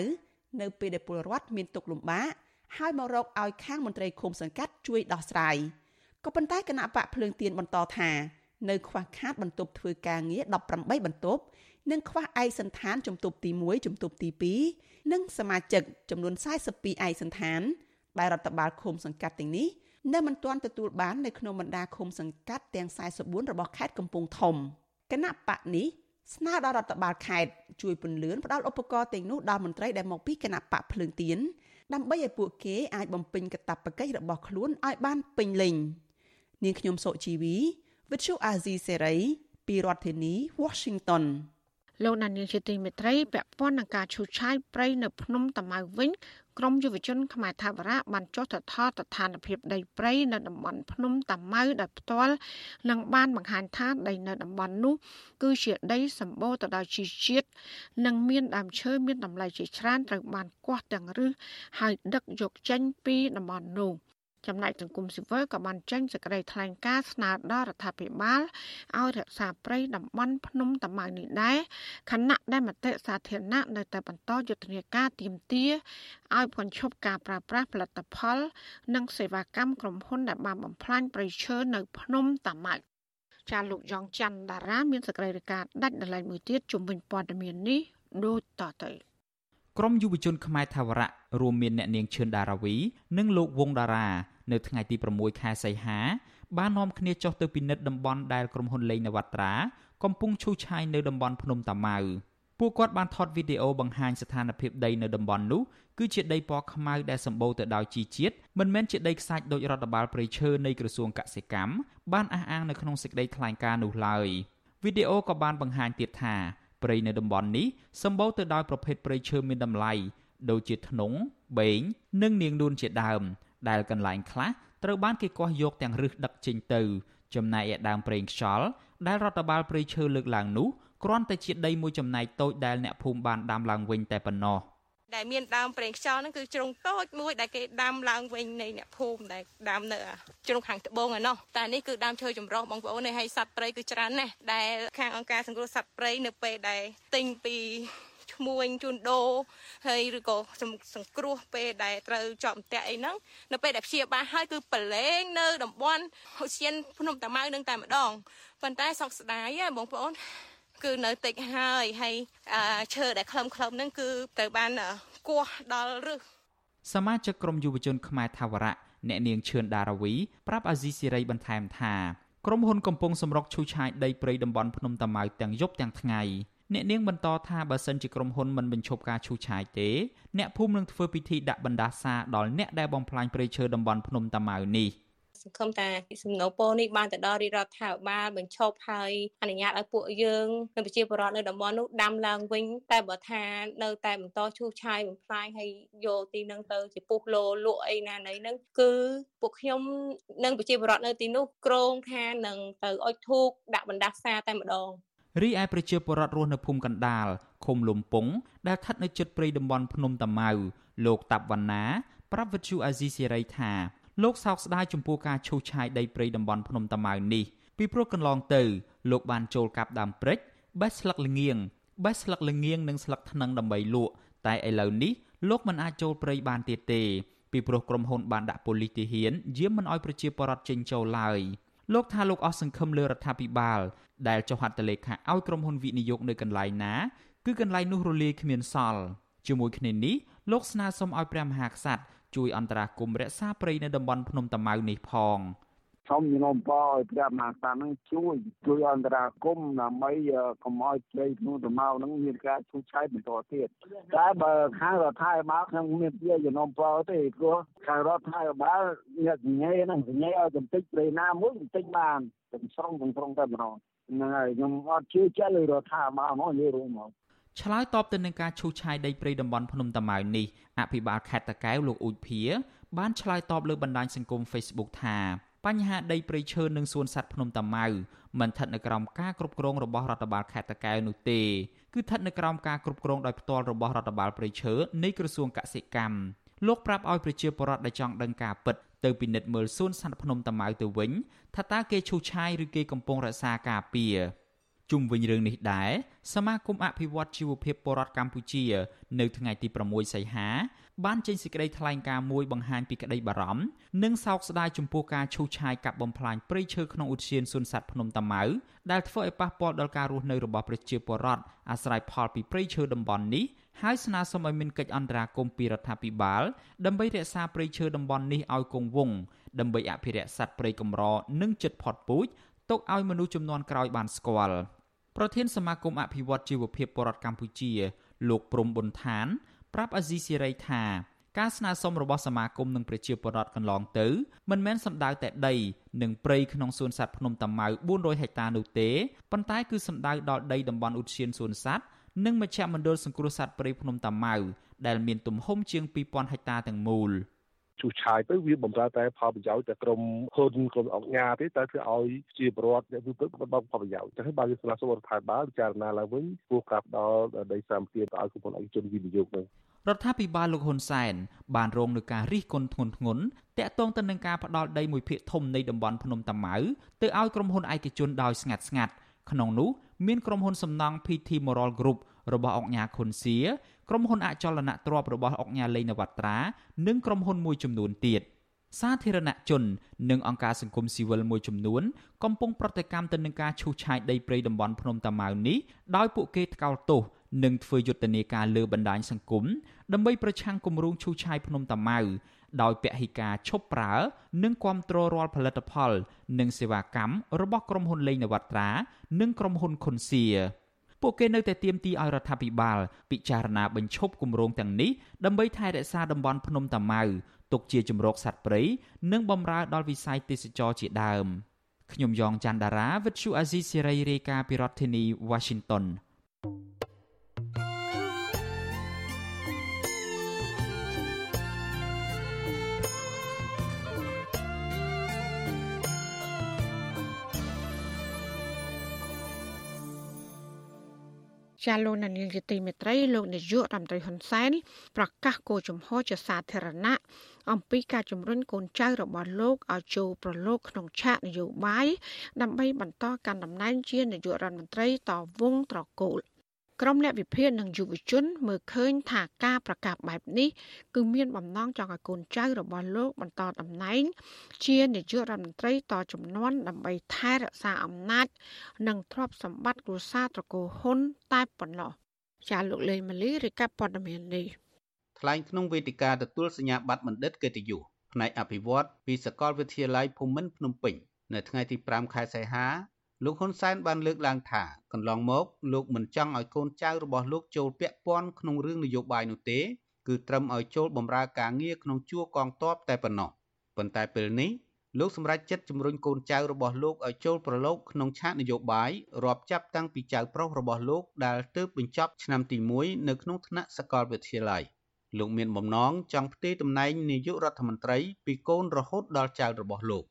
នៅពេលដែលពលរដ្ឋមានទុក្ខលំបាកហើយមករកឲ្យខាងមន្ត្រីឃុំសង្កាត់ជួយដោះស្រាយក៏ប៉ុន្តែគណៈបកភ្លើងទៀនបន្តថានៅខ្វះខាតបន្ទប់ធ្វើការងារ18បន្ទប់ និងខ្វះឯកសន្តានជំទប់ទី1ជំទប់ទី2និងសមាជិកចំនួន42ឯកសន្តានដែលរដ្ឋបាលឃុំសង្កាត់ទាំងនេះនៅមិនទាន់ទទួលបាននៅក្នុងបណ្ដាឃុំសង្កាត់ទាំង44របស់ខេត្តកំពង់ធំគណៈបកនេះស្នើដល់រដ្ឋបាលខេត្តជួយពន្លឿនផ្ដល់ឧបករណ៍ទាំងនោះដល់មន្ត្រីដែលមកពីគណៈបកភ្លើងទៀនដើម្បីឲ្យពួកគេអាចបំពេញកាតព្វកិច្ចរបស់ខ្លួនឲ្យបានពេញលេញនាងខ្ញុំសុជីវី Virtual Azizi Serai ពីរដ្ឋធានី Washington លោកណានៀងជាទីមេត្រីពាក់ព័ន្ធនឹងការឈូសឆាយព្រៃនៅភ្នំតាម៉ៅវិញក្រមយុវជនខ្មែរថាវរៈបានចុះទៅថតស្ថានភាពដីព្រៃនៅតំបន់ភ្នំតាម៉ៅដោយផ្ទាល់និងបានបង្ហាញថាដីនៅតំបន់នោះ គឺជាដីសម្បូរទៅដោយជីជាតិនិងមានដើមឈើមានតម្លៃជាច្រើនត្រូវបានគាស់ទាំងឫសហើយដឹកយកចេញពីតំបន់នោះ។ ចំណែកសង្គមស៊ីវិលក៏បានចេញសេចក្តីថ្លែងការណ៍ស្នើដល់រដ្ឋាភិបាលឲ្យរក្សាព្រៃតំបន់ភ្នំតាម៉ៅនេះដែរខណៈដែលមតិសាធារណៈនៅតែបន្តយុទ្ធនាការទៀមទាឲ្យបញ្ឈប់ការប្រើប្រាស់ផលិតផល និងសេវាកម្មក្រុមហ៊ុនដែលបានបំផ្លាញព្រៃឈើនៅ ភ្នំតាម៉ៅចាលោកយ៉ងច័ន្ទតារាមានសេចក្តីរាយការណ៍ដាច់ដライមួយទៀតជំវិញព័ត៌មាននេះដូចតទៅ ក្រមយុវជនខ្មែរថាវរៈរួមមានអ្នកនាងឈឿនដារាវី និងលោកវងតារានៅថ្ងៃទី6ខែសីហា បាននាំគ្នាចុះទៅពិនិត្យតំបន់ដែលក្រុមហ៊ុនលេងនវត្រាកំពុងឈូសឆាយនៅតំបន់ភ្នំតាម៉ៅពួកគាត់បានថតវីដេអូបង្ហាញស្ថានភាពដីនៅតំបន់នោះគឺជាដីពណ៌ខ្មៅដែលសម្បូរទៅដោយជីជាតិមិនមែនជាដីខ្សាច់ដោយរដ្ឋបាលព្រៃឈើនៃក្រសួងកសិកម្មបានអះអាងនៅក្នុងសេចក្តីថ្លែងការណ៍នោះឡើយវីដេអូក៏បានបង្ហាញទៀតថា ព្រៃនៅតំបន់នេះសម្បូរទៅដោយប្រភេទព្រៃឈើមានតម្លៃដូចជាធ្នង់បេងនិងនាងនួនជាដើម ដែលកន្លែងខ្លះត្រូវបានគេគាស់យកទាំងរឹសដឹកចេញទៅ ចំណែកឯដើមប្រេងខ្យល់ដែលរដ្ឋបាលព្រៃឈើលើកឡើងនោះគ្រាន់តែជាដីមួយចំណែកតូចដែលអ្នកភូមិបានដាំឡើងវិញតែប៉ុណ្ណោះ ដែលមានដើមប្រេងខ្យល់ហ្នឹងគឺជ្រុងតូចមួយដែលគេដាំឡើងវិញនៃអ្នកភូមិដែលដាំនៅជ្រុងខាងត្បូងឯណោះតែនេះគឺដើមឈើចម្រុះបងប្អូនហើយសត្វព្រៃគឺច្រើនណាស់ដែលខាងអង្គការសង្គ្រោះសត្វព្រៃនៅពេលដែលទិញពីឈ្មួញជួនដូរហើយឬក៏សង្គ្រោះពេលដែលត្រូវជាប់អន្ទាក់អីហ្នឹងនៅពេលដែលព្យាបាលហើយគឺប្រឡែងនៅតំបន់ហុសៀនភ្នំតាម៉ៅនឹងតែម្ដងប៉ុន្តែសោកស្ដាយបងប្អូន គឺនៅតិចហើយហើយឈើដែលខ្លឹមខ្លឹមហ្នឹងគឺទៅបានគោះដល់រឹសសមាជិកក្រុមយុវជនខ្មែរថាវរៈអ្នកនាងឈឿនដារាវីប្រាប់អាស៊ីសេរីបន្ថែមថាក្រុមហ៊ុនកំពុងសម្រុកឈូសឆាយដីព្រៃតំបន់ភ្នំតាម៉ៅទាំងយប់ទាំងថ្ងៃអ្នកនាងបន្តថាបើសិនជាក្រុមហ៊ុនមិនបញ្ឈប់ការឈូសឆាយទេអ្នកភូមិនឹងធ្វើពិធីដាក់បណ្ដាសាដល់អ្នកដែលបំផ្លាញព្រៃឈើតំបន់ភ្នំតាម៉ៅនេះ សង្ឃឹមថាសំណូពរនេះបានទៅដល់រាជរដ្ឋាភិបាលបញ្ឈប់ហើយអនុញ្ញាតឲ្យពួកយើងនិងប្រជាពលរដ្ឋនៅតំបន់នោះដាំឡើងវិញតែបើថានៅតែបន្តឈូសឆាយបំផ្លាញហើយយកទីនឹងទៅជាពុះលោលក់អីណាណីហ្នឹងគឺពួកខ្ញុំនិងប្រជាពលរដ្ឋនៅទីនោះក្រងថានឹងទៅអុជធូបដាក់បណ្ដាសាតែម្ដងរីឯប្រជាពលរដ្ឋរស់នៅភូមិកណ្ដាលឃុំលំពងដែលស្ថិតនៅជិតព្រៃតំបន់ភ្នំតាម៉ៅលោកតាប់វណ្ណាប្រាប់វិទ្យុអាស៊ីសេរីថា លោកសោកស្ដាយចំពោះការឈូសឆាយដីព្រៃតំបន់ភ្នំតាម៉ៅនេះពីព្រោះកន្លងទៅ លោកបានចូលកាប់ដើមព្រិចបេះស្លឹកល្ងៀងបេះស្លឹកល្ងៀងនិងស្លឹកថ្នាំងដើម្បីលក់តែឥឡូវនេះលោកមិនអាចចូលព្រៃបានទៀតទេពីព្រោះក្រុមហ៊ុនបានដាក់ប៉ូលីសទាហានយាមមិនអោយប្រជាពលរដ្ឋចេញចូលឡើយលោកថាលោកអស់សង្ឃឹមលើរដ្ឋាភិបាល ដែលចុះហត្ថលេខាឲ្យក្រុមហ៊ុនវិនិយោគនៅកន្លែងណាគឺកន្លែងនោះរលាយគ្មានសល់ជាមួយគ្នានេះលោកស្នើសុំឲ្យព្រះមហាក្សត្រ ជួយអន្តរាគមន៍រក្សាព្រៃនៅតំបន់ភ្នំតាម៉ៅនេះផងសូមជំនុំពរឲ្យព្រះមហាក្សត្រនឹងជួយជួយអន្តរាគមន៍ដើម្បីកុំឲ្យព្រៃភ្នំតាម៉ៅនឹងមានការឈូសឆាយបន្តទៀតតែបើខាងរដ្ឋាភិបាលខ្ញុំមានជាជំនុំពរទេព្រោះខាងរដ្ឋាភិបាលអ្នកសញ្ញេហ្នឹងសញ្ញេឲ្យបន្តិចព្រៃណាមួយបន្តិចបានទាំងស្រុងទាំងស្រុងតែម្ដងហ្នឹងហើយខ្ញុំអត់ជឿចិត្តលើរដ្ឋាភិបាលហ្មងនិយាយរួមមក ឆ្លើយតបទៅនឹងការឈូសឆាយដីព្រៃតំបន់ភ្នំតាម៉ៅនេះអភិបាលខេត្តតាកែវលោកអ៊ូចភាបានឆ្លើយតបលើបណ្ដាញសង្គម Facebook ថាបញ្ហាដីព្រៃឈើនិងសួនសត្វភ្នំតាម៉ៅមិនស្ថិតនៅក្រោមការគ្រប់គ្រងរបស់រដ្ឋបាលខេត្តតាកែវនោះទេគឺស្ថិតនៅក្រោមការគ្រប់គ្រងដោយផ្ទាល់របស់រដ្ឋបាលព្រៃឈើនៃក្រសួងកសិកម្មលោកប្រាប់ឲ្យប្រជាពលរដ្ឋដែលចង់ដឹងការពិតទៅពិនិត្យមើលសួនសត្វភ្នំតាម៉ៅទៅវិញថាតើគេឈូសឆាយឬគេកំពុងរក្សាការពារ ជុំវិញរឿងនេះដែរសមាគមអភិវឌ្ឍជីវភាពពលរដ្ឋកម្ពុជា នៅថ្ងៃទី6សីហា បានចេញសេចក្តីថ្លែងការណ៍មួយបង្ហាញពីក្តីបារម្ភនិងសោកស្ដាយចំពោះការឈូសឆាយកាប់បំផ្លាញព្រៃឈើក្នុងឧទ្យានសួនសត្វភ្នំតាម៉ៅដែលធ្វើឲ្យប៉ះពាល់ដល់ការរស់នៅរបស់ប្រជាពលរដ្ឋអាស្រ័យផលពីព្រៃឈើតំបន់នេះហើយស្នើសុំឲ្យមានកិច្ចអន្តរាគមន៍ពីរដ្ឋាភិបាលដើម្បីរក្សាព្រៃឈើតំបន់នេះឲ្យគង់វង្សដើម្បីអភិរក្សសត្វព្រៃកម្រនិងជិតផុតពូជទុកឲ្យមនុស្សចំនួនក្រោយបានស្គាល់ ប្រធានសមាគមអភិវឌ្ឍជីវភាពបរដ្ឋកម្ពុជា លោកព្រំប៊ុនឋាន ប្រាប់អាស៊ីសេរីថាការស្នើសុំរបស់សមាគមនិងប្រជាពលរដ្ឋកន្លងទៅមិនមែនសំដៅតែដី និងព្រៃក្នុងសួនសត្វភ្នំតាម៉ៅ400ហិកតានោះទេប៉ុន្តែគឺសំដៅដល់ដីតំបន់ឧទ្យានសួនសត្វនិងមជ្ឈមណ្ឌលសង្គ្រោះសត្វព្រៃភ្នំតាម៉ៅដែលមានទំហំជាង2000ហិកតាទាំងមូល ជួសឆាយទៅវាបំរើតែផលប្រយោជន៍តែក្រុមហ៊ុនក្រុមអង្គការទេតែគឺឲ្យជាប្រវត្តិអ្នកវិពន្ធបានផលប្រយោជន៍ចឹងហើយបើយើងស្នើសុំរដ្ឋាភិបាលពិចារណាឡើងវិញគួរកាប់ដល់ដីសម្បត្តិទៅឲ្យក្រុមហ៊ុនឯកជនវិនិយោគនឹងរដ្ឋាភិបាលលោកហ៊ុនសែនបានរងនឹងការរិះគន់ធ្ងន់ធ្ងរតាក់ទងទៅនឹងការផ្ដាល់ដីមួយភាគធំនៃតំបន់ភ្នំតាម៉ៅទៅឲ្យក្រុមហ៊ុនឯកជនដោយស្ងាត់ស្ងាត់ក្នុងនោះមានក្រុមហ៊ុនសំណង់ PT Moral Group របស់អង្គការខុនសៀ ក្រុមហ៊ុនអចលនទ្រព្យរបស់អង្គការលេងនវត្រានិងក្រុមហ៊ុនមួយចំនួនទៀតសាធារណជន និងអង្គការសង្គមស៊ីវិលមួយចំនួនកំពុងប្រតិកម្មទៅនឹងការឈូសឆាយដីព្រៃតំបន់ភ្នំតាម៉ៅនេះដោយពួកគេថ្កោលទោសនិងធ្វើយុទ្ធនាការលើបណ្ដាញសង្គមដើម្បីប្រឆាំងគម្រោងឈូសឆាយភ្នំតាម៉ៅដោយពហិការឈប់ប្រើ និងគ្រប់គ្រងរាល់ផលិតផល និងសេវាកម្មរបស់ក្រុមហ៊ុនលេងនវត្រា និងក្រុមហ៊ុនខុនសៀ ពួកគេនៅតែទាមទារឲ្យរដ្ឋាភិបាលពិចារណាបញ្ឈប់គម្រោងទាំងនេះដើម្បីថែរក្សាតំបន់ភ្នំតាម៉ៅទុកជាជំរកសត្វព្រៃនិងបម្រើដល់វិស័យទេសចរជាដើមខ្ញុំយ៉ងច័ន្ទដារាវិទ្យុអាស៊ីសេរីរាយការណ៍ពីរដ្ឋធានី Washington ចាលោកនានីជាទីមេត្រីលោកនាយករដ្ឋមន្ត្រីហ៊ុនសែនប្រកាសគោលជំហរជាសាធារណៈអំពីការជំរុញកូនចៅរបស់លោកឲ្យចូលប្រឡូកក្នុងឆាកនយោបាយដើម្បីបន្តកាន់តំណែងជានាយករដ្ឋមន្ត្រីតវងត្រកូល ក្រុមអ្នកវិភាគនិងយុវជន មើលឃើញថាការប្រកាសបែបនេះគឺមានបំណងចង់ឲ្យកូនចៅរបស់លោកបន្តតំណែង ជានាយករដ្ឋមន្ត្រីតជំនាន់ដើម្បីថែរក្សាអំណាច និងទ្រព្យសម្បត្តិគ្រួសារត្រកូលហ៊ុនតែប៉ុណ្ណោះចាលោកលេងម៉ាលីរាយការណ៍ព័ត៌មាននេះថ្លែងក្នុងវេទិកាទទួលសញ្ញាបត្របណ្ឌិតកិត្តិយសផ្នែកអភិវឌ្ឍពីសាកលវិទ្យាល័យភូមិន្ទភ្នំពេញនៅថ្ងៃទី5ខែសីហា លោកហ៊ុនសែនបានលើកឡើងថាកន្លងមកលោកមិនចង់ឲ្យកូនចៅរបស់លោកចូលពាក់ព័ន្ធក្នុងរឿងនយោបាយនោះទេគឺត្រឹមឲ្យចូលបម្រើការងារក្នុងជួរកងទ័ពតែប៉ុណ្ណោះប៉ុន្តែពេលនេះលោកសម្រេចចិត្តជំរុញកូនចៅរបស់លោកឲ្យចូលប្រឡូកក្នុងឆាកនយោបាយរាប់ចាប់តាំងពីចៅប្រុសរបស់លោកដែលទើបបញ្ចប់ឆ្នាំទី1នៅក្នុងថ្នាក់សាកលវិទ្យាល័យលោកមានបំណងចង់ផ្ទេរតំណែងនាយករដ្ឋមន្ត្រីពីកូនរហូតដល់ចៅរបស់លោក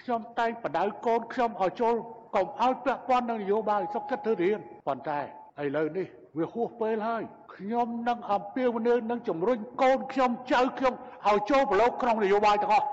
ខ្ញុំតែងបដៅកូនខ្ញុំឲ្យចូល កុំឲ្យពាក់ព័ន្ធនឹងនយោបាយសុខចិត្តធ្វើរៀនប៉ុន្តែឥឡូវនេះវាហួសពេលហើយខ្ញុំនឹងអំពាវនាវនឹងជំរុញកូនខ្ញុំចៅខ្ញុំឲ្យចូលប្រឡូកក្នុងនយោបាយទាំងអស់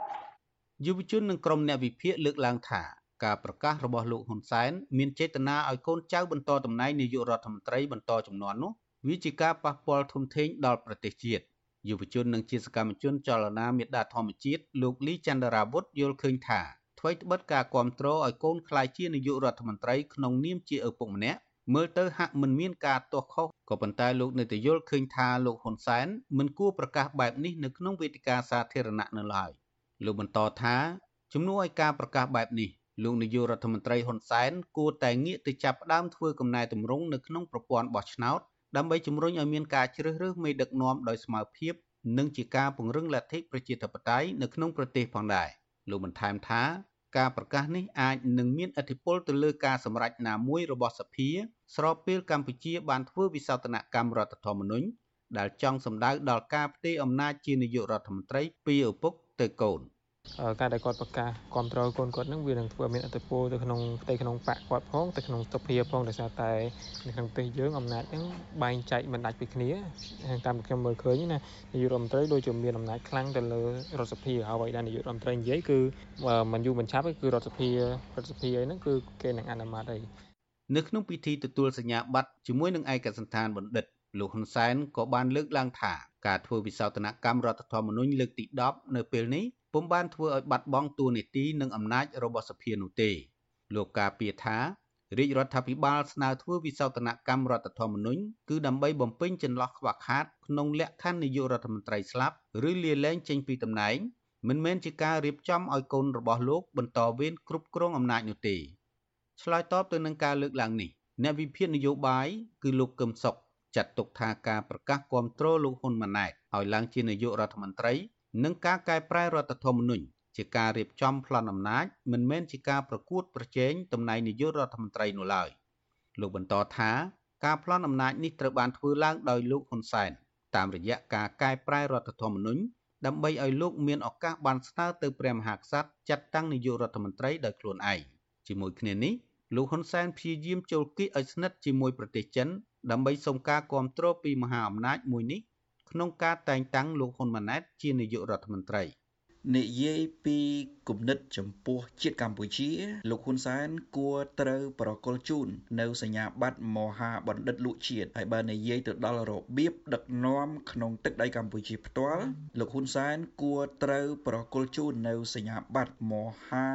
យុវជននិងក្រុមអ្នកវិភាគលើកឡើងថាការប្រកាសរបស់លោកហ៊ុនសែនមានចេតនាឲ្យកូនចៅបន្តតំណែងនាយករដ្ឋមន្ត្រីបន្តចំនួននោះវាជាការប៉ះពាល់ធំធេងដល់ប្រទេសជាតិយុវជននិងជាសកម្មជនចលនាមេដាធម្មជាតិលោកលីចន្ទរាវុធយល់ឃើញថា អ្វីត្បិតការគ្រប់គ្រងឲ្យកូនខ្លាយជានាយករដ្ឋមន្ត្រីក្នុងនាមជាឪពុកម្នាក់មើលទៅហាក់មិនមានការទាស់ខុសក៏ប៉ុន្តែលោកនៅតែយល់ឃើញថាលោកហ៊ុនសែនមិនគួរប្រកាសបែបនេះនៅក្នុងវេទិកាសាធារណៈនៅឡើយលោកបន្តថាជំនួសឲ្យការប្រកាសបែបនេះលោកនាយករដ្ឋមន្ត្រីហ៊ុនសែនគួរតែងាកទៅចាប់ផ្ដើមធ្វើកំណែទម្រង់នៅក្នុងប្រព័ន្ធបោះឆ្នោតដើម្បីជំរុញឲ្យមានការជ្រើសរើសមេដឹកនាំដោយស្មើភាព និងជាការពង្រឹងលទ្ធិប្រជាធិបតេយ្យនៅក្នុងប្រទេសផងដែរ លោកបន្ថែមថាការប្រកាសនេះអាចនឹងមានឥទ្ធិពលទៅលើការសម្រេចណាមួយរបស់សភា ស្របពេលកម្ពុជាបានធ្វើវិសោធនកម្មរដ្ឋធម្មនុញ្ញដែលចង់សម្ដៅដល់ការផ្ទេរអំណាចជានាយករដ្ឋមន្ត្រីពីឪពុកទៅកូន។ ការដែលគាត់ប្រកាសគ្រប់គ្រងកូនគាត់នឹងវានឹងធ្វើឲ្យមានអត្តពលទៅក្នុងផ្ទៃក្នុងបកគាត់ផងទៅក្នុងសភាផងដោយសារតែនៅក្នុងប្រទេសយើងអំណាចហ្នឹងបែងចែកមិនដាច់ពីគ្នាតាមខ្ញុំមើលឃើញណានាយករដ្ឋមន្ត្រីដូចជាមានអំណាចខ្លាំងទៅលើរដ្ឋសភាហើយអ្វីដែលនាយករដ្ឋមន្ត្រីនិយាយគឺមិនយូរមិនឆាប់គឺរដ្ឋសភារដ្ឋសភាអីហ្នឹងគឺគេនឹងអនុម័តអីនៅក្នុងពិធីទទួលសញ្ញាបត្រជាមួយនឹងឯកសន្តានបណ្ឌិតលោកហ៊ុនសែនក៏បានលើកឡើងថាការធ្វើវិសោធនកម្មរដ្ឋធម្មនុញ្ញលើកទី10នៅពេលនេះ ពុំបានធ្វើឲ្យបាត់បង់តួនាទីនិងអំណាចរបស់សភានោះទេ លោកការពារថារាជរដ្ឋាភិបាលស្នើធ្វើវិសោធនកម្មរដ្ឋធម្មនុញ្ញគឺដើម្បីបំពេញចន្លោះខ្វះខាតក្នុងលក្ខខណ្ឌនាយករដ្ឋមន្ត្រីស្លាប់ឬលាលែងចេញពីតំណែងមិនមែនជាការរៀបចំឲ្យកូនរបស់លោកបន្តវេនគ្រប់គ្រងអំណាចនោះទេឆ្លើយតបទៅនឹងការលើកឡើងនេះអ្នកវិភាគនយោបាយគឺលោកកឹមសុខចាត់ទុកថាការប្រកាសគាំទ្រលោកហ៊ុនម៉ាណែតឲ្យឡើងជានាយករដ្ឋមន្ត្រី និងការកែប្រែរដ្ឋធម្មនុញ្ញជាការរៀបចំប្លន់អំណាចមិនមែនជាការប្រកួតប្រជែងតំណែងនាយករដ្ឋមន្ត្រីនោះឡើយលោកបន្តថាការប្លន់អំណាចនេះត្រូវបានធ្វើឡើងដោយលោកហ៊ុនសែនតាមរយៈការកែប្រែរដ្ឋធម្មនុញ្ញដើម្បីឲ្យលោកមានឱកាសបានស្នើទៅព្រះមហាក្សត្រចាត់តាំងនាយករដ្ឋមន្ត្រីដោយខ្លួនឯងជាមួយគ្នានេះលោកហ៊ុនសែនព្យាយាមចូលគៀកឲ្យស្និទ្ធជាមួយប្រទេសចិនដើម្បីសុំការគាំទ្រពីមហាអំណាចមួយនេះ ក្នុងការតែងតាំងលោកហ៊ុនម៉ាណែតជានាយករដ្ឋមន្ត្រី។និយាយពីគំនិតចំពោះជាតិកម្ពុជាលោកហ៊ុនសែនគួរត្រូវប្រគល់ជូននៅសញ្ញាបត្រមហាបណ្ឌិតលក់ជាតិហើយបើនិយាយទៅដល់របៀបដឹកនាំក្នុងទឹកដីកម្ពុជាផ្ទាល់លោកហ៊ុនសែនគួរត្រូវប្រគល់ជូននៅសញ្ញាបត្រមហា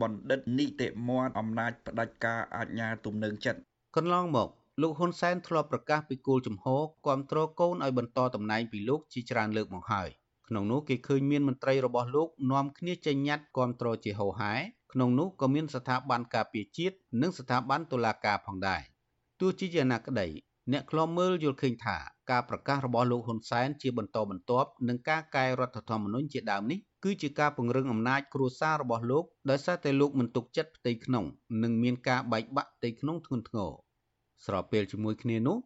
បណ្ឌិតនីតិមន្តអំណាចផ្ដាច់ការអាជ្ញាទំនើងចិត្តកន្លងមក លោកហ៊ុនសែនធ្លាប់ប្រកាសពីគោលជំហរគ្រប់គ្រងកូនឲ្យបន្តតំណែងពីលោកជាច្រើនលើកមកហើយក្នុងនោះគេឃើញមានមន្ត្រីរបស់លោកនាំគ្នាចេញញត្តិគាំទ្រជាហូហែក្នុងនោះក៏មានស្ថាប័នការពារជាតិនិងស្ថាប័នតុលាការផងដែរទោះជាយ៉ាងណាក្តីអ្នកខ្លំមើលយល់ឃើញថាការប្រកាសរបស់លោកហ៊ុនសែនជាបន្តបន្ទាប់នឹងការកែរដ្ឋធម្មនុញ្ញជាដើមនេះគឺជាការពង្រឹងអំណាចគ្រួសាររបស់លោកដោយសារតែលោកមិនទុកចិត្តផ្ទៃក្នុងនិងមានការបែកបាក់ផ្ទៃក្នុងធ្ងន់ធ្ងរ ស្របពេលជាមួយគ្នានោះ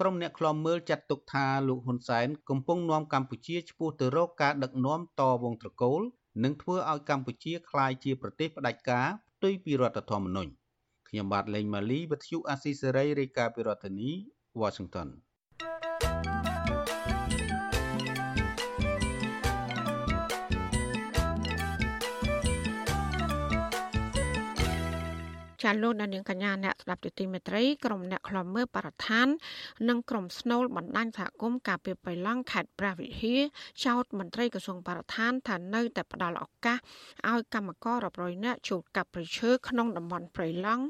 ក្រុមអ្នកខ្លំមើលចាត់ទុកថាលោកហ៊ុនសែនកំពុងនាំកម្ពុជាឆ្ពោះទៅរកការដឹកនាំតវងត្រកូល និងធ្វើឲ្យកម្ពុជាក្លាយជាប្រទេសផ្ដាច់ការផ្ទុយពីរដ្ឋធម្មនុញ្ញខ្ញុំបាទលេងម៉ាលីវិទ្យុអាស៊ីសេរីរាយការណ៍ពីរដ្ឋធានី Washington ចាលោកនាងកញ្ញាអ្នកស្ដាប់ទទីមេត្រីក្រុមអ្នកខ្លំមើលបរិស្ថាន និងក្រុមស្នូលបណ្ដាញសហគមន៍ការពីបៃឡង់ខេត្តព្រះវិហារចោទមន្ត្រីក្រសួងបរិស្ថានថានៅតែផ្ដល់ឱកាសឲ្យកម្មកររាប់រយនាក់ជួបកាប់ព្រៃឈើក្នុងតំបន់ព្រៃឡង់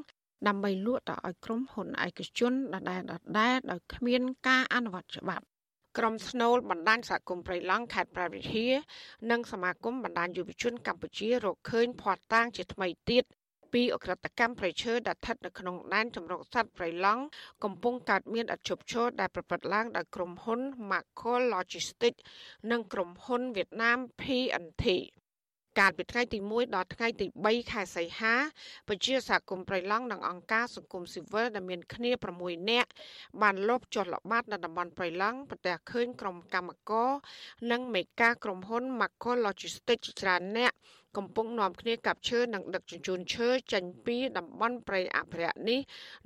ដើម្បីលក់ទៅឲ្យក្រុមហ៊ុនឯកជនដដែលដដែលដោយគ្មានការអនុវត្តច្បាប់ក្រុមស្នូលបណ្ដាញសហគមន៍ព្រៃឡង់ខេត្តព្រះវិហារនិងសមាគមបណ្ដាញយុវជនកម្ពុជារកឃើញភ័ស្តុតាងជាថ្មីទៀត ពីអក្រិតកម្មប្រៃឈើដែលស្ថិតនៅក្នុងដែនចម្រុកសត្វប្រៃឡង់កំពុងកើតមានអធិបជលដែលប្រព្រឹត្តឡើងដោយក្រុមហ៊ុន Macol Logistics និងក្រុមហ៊ុនវៀតណាម P&T កាលពីថ្ងៃទី1ដល់ថ្ងៃទី3ខែសីហាពជាសហគមន៍ប្រៃឡង់និងអង្គការសង្គមស៊ីវិលដែលមានគ្នា6នាក់បានលបចុះល្បាតនៅតំបន់ប្រៃឡង់ប្រទះឃើញក្រុមកម្មករនិងមេការក្រុមហ៊ុន Macol Logistics ច្រើនអ្នកកំពុងនាំគ្នាកាប់ឈើនិងដឹកជញ្ជូនឈើចេញពីតំបន់ព្រៃអភិរក្សនេះ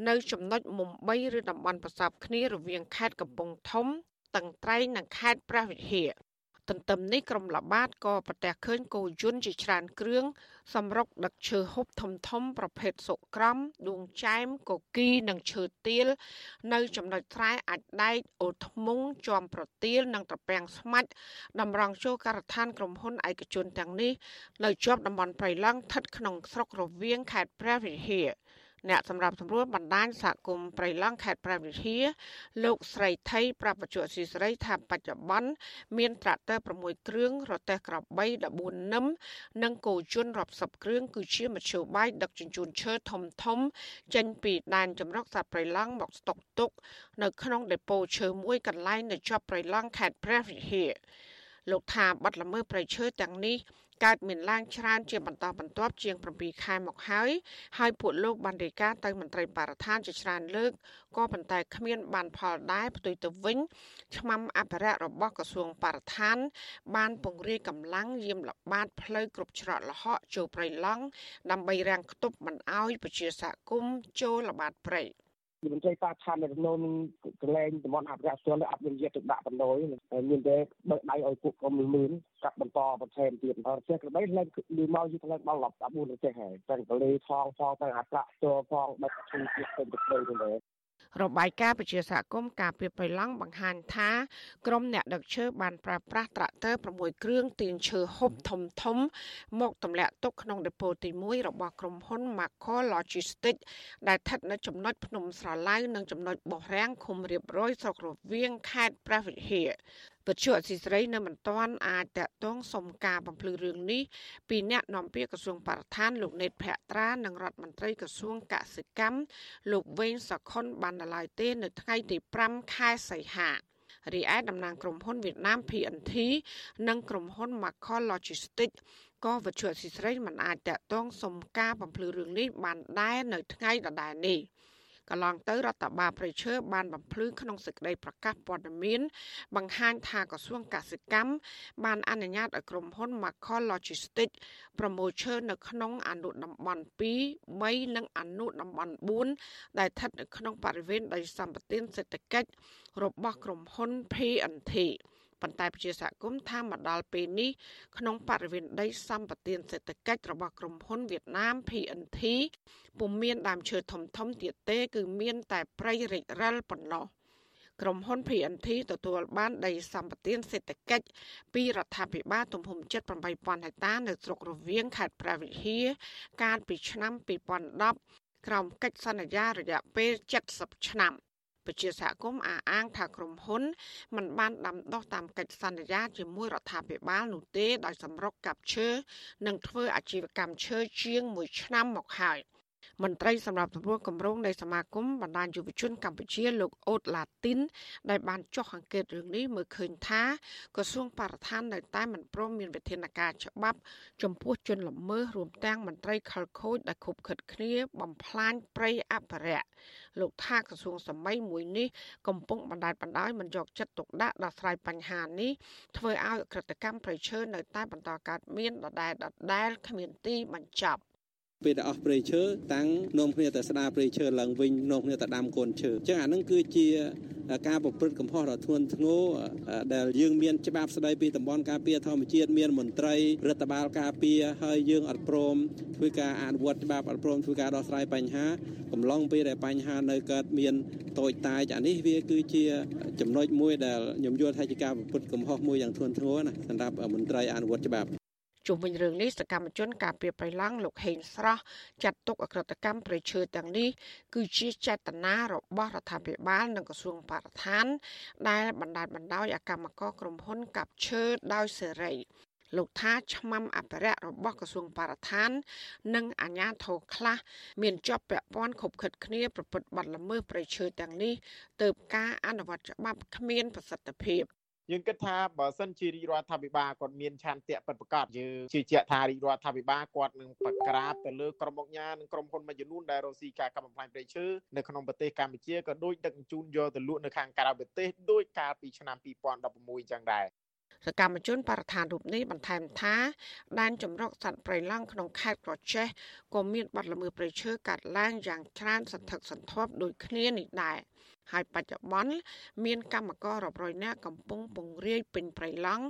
នៅចំណុចមុំ3ឬតំបន់ប្រសពគ្នារវាងខេត្តកំពង់ធំតឹងត្រែងនិងខេត្តព្រះវិហារ ទន្ទឹមនេះក្រុមល្បាតក៏ប្រទះឃើញគោយន្តជាច្រើនគ្រឿងសម្រុកដឹកឈើហូបធំធំ ប្រភេទសុក្រំដួងចែមកគីនិងឈើទាល នៅចំណុចស្រែអាចដែកអូធ្មុងជាំប្រទាល និងត្រពាំងស្មាច់តម្រង់ចូលការដ្ឋានក្រុមហ៊ុនឯកជនទាំងនេះនៅជាប់តំបន់ព្រៃឡង់ស្ថិតក្នុងស្រុករវៀងខេត្តព្រះវិហារ អ្នកសម្រាប់សម្រួលបណ្ដាញសហគមន៍ប្រៃឡង់ខេត្តព្រះវិហារលោកស្រីថៃប្រាប់បច្ចុប្បន្នស៊ីស្រីថាបច្ចុប្បន្នមានត្រាក់ទ័រ6គ្រឿងរទេះក្របី14នឹមនិងគោជន់រាប់សិបគ្រឿងគឺជាមធ្យោបាយដឹកជញ្ជូនឈើធំធំ ចេញពីដែនចម្រុកសត្វប្រៃឡង់មកស្តុកទុក នៅក្នុងដេប៉ូឈើមួយកន្លែងនៅជាប់ប្រៃឡង់ខេត្តព្រះវិហារលោកថាបាត់ល្មើសប្រៃឈើទាំងនេះ កើតមានឡើងច្រើនជាបន្តបន្ទាប់ជាង7ខែមកហើយហើយពួកលោកបានរាយការណ៍ទៅមន្ត្រីបរិស្ថានជាច្រើនលើកក៏ប៉ុន្តែគ្មានបានផលដែរផ្ទុយទៅវិញឆ្មាំអភិរក្សរបស់ក្រសួងបរិស្ថាន បានពង្រាយកម្លាំងយាមល្បាតផ្លូវគ្រប់ច្រកល្ហកចូលព្រៃឡង់ដើម្បីរាំងខ្ទប់មិនអោយប្រជាសហគមន៍ចូលល្បាតព្រៃ។ មន្ត្រីបរិស្ថាននៅក្នុងកន្លែងតំបន់អភិរក្សជនអត់មានយកទៅដាក់បណ្ដោយមានតែបើកដៃឲ្យពួកក្រុមលឿនកាប់បន្តបន្ថែមទៀតអត់ចេះក្បីឡើងលឺមកយូរខ្លាំងដល់14ទៅចេះហើយតែកលេថងផងទៅអាប្រាក់ចូលផងដឹកឈូទៀតទៅទៅទៅរ បាយការណ៍ពជាសហគមន៍ការពីបៃឡង់បង្ហាញថាក្រុមអ្នកដឹកឈើបានប្រើប្រាស់ត្រាក់ទ័រ6គ្រឿងទាញឈើហូបធំធំ មកទម្លាក់ទុកក្នុងដេប៉ូទី1របស់ក្រុមហ៊ុន Macro Logistics ដែលស្ថិតនៅចំណុចភ្នំស្រឡៅនិងចំណុចបោះរាំងឃុំរៀបរយស្រុករវៀងខេត្តព្រះវិហារវិទ្យុអសីស្រីនៅមិនទាន់អាចតកតងសុំការបំភ្លឺរឿងនេះពីអ្នកនាំពាក្យក្រសួងបរិស្ថានលោកណេតភក្ត្រានិងរដ្ឋមន្ត្រីក្រសួងកសិកម្មលោកវេងសខុនបាននៅឡើយទេ នៅថ្ងៃទី5ខែសីហារីឯតំណាងក្រុមហ៊ុនវៀតណាម PNT និងក្រុមហ៊ុន Macol Logistics ក៏វិទ្យុអសីស្រីមិនអាចតកតងសុំការបំភ្លឺរឿងនេះបានដែរនៅថ្ងៃដដែលនេះ។ កន្លងទៅរដ្ឋបាលប្រៃឈើបានបំភ្លឺក្នុងសេចក្តីប្រកាសព័ត៌មាន បង្ហាញថាក្រសួងកសិកម្មបានអនុញ្ញាតឲ្យក្រុមហ៊ុន Macol Logistics ប្រមូលឈើនៅក្នុងអនុតំបន់2 3និងអនុតំបន់4ដែលស្ថិតនៅក្នុងបរិវេណដីសម្បត្តិសេដ្ឋកិច្ចរបស់ក្រុមហ៊ុន PNT ប៉ុន្តែប្រជាសហគមន៍ថាមកដល់ពេលនេះក្នុងបរិវេណដីសម្បត្តិសេដ្ឋកិច្ចរបស់ក្រុមហ៊ុនវៀតណាម PNT ពុំមានដើមឈើធំធំទៀតទេ គឺមានតែព្រៃរិចរិលប៉ុណ្ណោះក្រុមហ៊ុន PNT ទទួលបានដីសម្បត្តិសេដ្ឋកិច្ចពីរដ្ឋាភិបាលទំហំ78,000ហិកតានៅស្រុករវៀងខេត្តព្រះវិហារកាលពីឆ្នាំ2010ក្រោមកិច្ចសន្យារយៈពេល70ឆ្នាំ។ ពជាសហគមន៍អះអាងថាក្រុមហ៊ុនមិនបានដាំដុះតាមកិច្ចសន្យាជាមួយរដ្ឋាភិបាលនោះទេដោយសម្រុកកាប់ឈើនិងធ្វើអាជីវកម្មឈើជាង1ឆ្នាំមកហើយ។ មន្ត្រីសម្រាប់ទទួលគម្រោងនៃសមាគមបណ្ដាញយុវជនកម្ពុជាលោកអូតឡាទីន ដែលបានចុះអង្កេតរឿងនេះមើលឃើញថាក្រសួងបរិស្ថាននៅតែមិនព្រមមានវិធានការច្បាប់ចំពោះជនល្មើសរួមទាំងមន្ត្រីខលខូចដែលខុបខិតគ្នាបំផ្លាញព្រៃអភិរក្សលោកថាក្រសួងសម័យមួយនេះកំពុងបណ្ដាលបណ្ដោយមិនយកចិត្តទុកដាក់ដោះស្រាយបញ្ហានេះធ្វើឲ្យក្រិតកម្មប្រៃឈើនៅតែបន្តកើតមានដដែលដដែលគ្មានទីបញ្ចប់ ពេលដែលអស់ព្រៃឈើតាំងនាំគ្នាទៅស្ដារព្រៃឈើឡើងវិញនាំគ្នាទៅដាំកូនឈើអញ្ចឹងអានឹងគឺជាការប្រព្រឹត្តកំហុសដ៏ធ្ងន់ធ្ងរដែលយើងមានច្បាប់ស្ដីពីតំបន់ការពារធម្មជាតិមានមន្ត្រីរដ្ឋបាលការពារហើយយើងអត់ព្រមធ្វើការអនុវត្តច្បាប់អត់ព្រមធ្វើការដោះស្រាយបញ្ហាកំឡុងពេលដែលបញ្ហានៅកើតមានតូចតាចអានេះវាគឺជាចំណុចមួយដែលខ្ញុំយល់ថាជាការប្រព្រឹត្តកំហុសមួយយ៉ាងធ្ងន់ធ្ងរណាសម្រាប់មន្ត្រីអនុវត្តច្បាប់ ជុំវិញរឿងនេះសកម្មជនការពារប្រៃឡង់លោកហេងស្រស់ចាត់ទុកអក្រកម្មប្រៃឈើទាំងនេះគឺជាចេតនារបស់រដ្ឋាភិបាលនិងក្រសួងបរិស្ថាន ដែលបណ្ដាលបណ្ដោយអាកម្មករក្រុមហ៊ុនកាប់ឈើដោយសេរីលោកថាឆ្មាំអភិរក្សរបស់ក្រសួងបរិស្ថាន និងអាជ្ញាធរខ្លះមានជាប់ពាក់ព័ន្ធខົບខិតគ្នាប្រព្រឹត្តបទល្មើសប្រៃឈើទាំងនេះទៅការអនុវត្តច្បាប់គ្មានប្រសិទ្ធភាព យើងគិតថាបើសិនជារាជរដ្ឋាភិបាលគាត់មានឆន្ទៈពិតប្រាកដយើងជឿជាក់ថារាជរដ្ឋាភិបាលគាត់នឹងប្រក្រាបទៅលើក្រុមអង្គការនិងក្រុមហ៊ុនមួយចំនួនដែលរកស៊ីការកាប់បំផ្លាញព្រៃឈើនៅក្នុងប្រទេសកម្ពុជាក៏ដូចដឹកជញ្ជូនយកទៅលក់នៅខាងក្រៅប្រទេសដោយកាលពីឆ្នាំ2016ចឹងដែរសកម្មជនបរិស្ថានរូបនេះបន្ថែមថាដែនចម្រុកសត្វព្រៃឡង់ក្នុងខេត្តក្រចេះក៏មានបាត់ល្មើសព្រៃឈើកាត់ឡើងយ៉ាងច្រើនសន្ធឹកសន្ធាប់ដូចគ្នានេះដែរ ហើយបច្ចុប្បន្នមានកម្មកររាប់រយនាក់កំពុងពង្រាយពេញព្រៃឡង់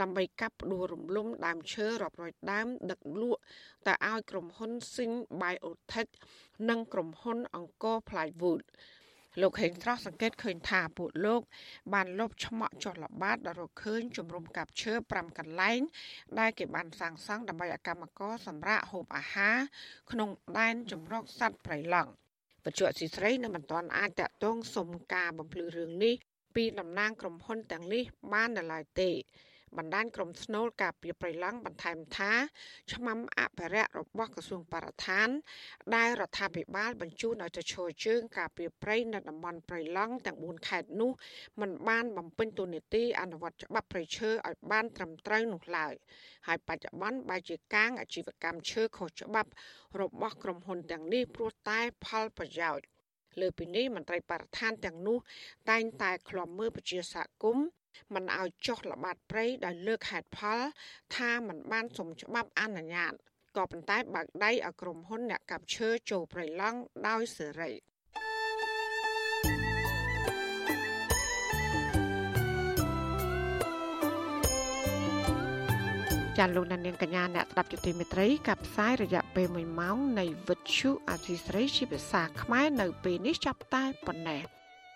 ដើម្បីកាប់ផ្ដួលរំលំដើមឈើរាប់រយដើមដឹកលក់ទៅឲ្យក្រុមហ៊ុន Sing Biotech និងក្រុមហ៊ុនអង្គរ Plywood លោកហេងត្រោះសង្កេតឃើញថាពួកលោក បានលុបឆ្មក់ចុះល្បាតដល់រកឃើញជំរំកាប់ឈើ5កន្លែង ដែលគេបានសាងសង់ដើម្បីឲ្យកម្មករសម្រាកហូបអាហារក្នុងដែនចម្រុកសត្វព្រៃឡង់ បច្ចុប្បន្នស៊ីស្រីនៅមិនទាន់អាចតាក់ទងសុំការបំភ្លឺរឿងនេះពីតំណាងក្រុមហ៊ុនទាំងនេះបាននៅឡើយទេ បណ្ដាញក្រុមស្នូលការពីប្រៃឡង់បន្ថែមថាឆ្មាំអភិរក្សរបស់ក្រសួងបរិស្ថាន ដែលរដ្ឋាភិបាលបញ្ជូនឲ្យទៅឈរជើងការពីប្រៃនៅតំបន់ប្រៃឡង់ទាំង4ខេត្តនោះมันបានបំពេញទូនីតិអនុវត្តច្បាប់ប្រៃឈើឲ្យបានត្រឹមត្រូវនោះឡើយហើយបច្ចុប្បន្នបែរជាកាងអាជីវកម្មឈើខុសច្បាប់ របស់ក្រុមហ៊ុនទាំងនេះព្រោះតែផលប្រយោជន៍លើពីនេះមន្ត្រីបរិស្ថានទាំងនោះតែងតែឃ្លាំមើលប្រជាសហគមន៍ មិនឲ្យចុះល្បាតព្រៃដោយលើកហេតុផលថាมันបានសុំច្បាប់អនុញ្ញាតក៏ប៉ុន្តែបើកដៃឲ្យក្រុមហ៊ុនអ្នកកាប់ឈើចូលព្រៃឡង់ដោយសេរី ចាលោកនាងកញ្ញាអ្នកស្ដាប់យុតិមេត្រីកັບផ្សាយរយៈពេល1ម៉ោងនៃវិទ្យុអាស៊ីស្រីជាភាសាខ្មែរនៅពេលនេះចាប់តែប៉ុណ្ណេះ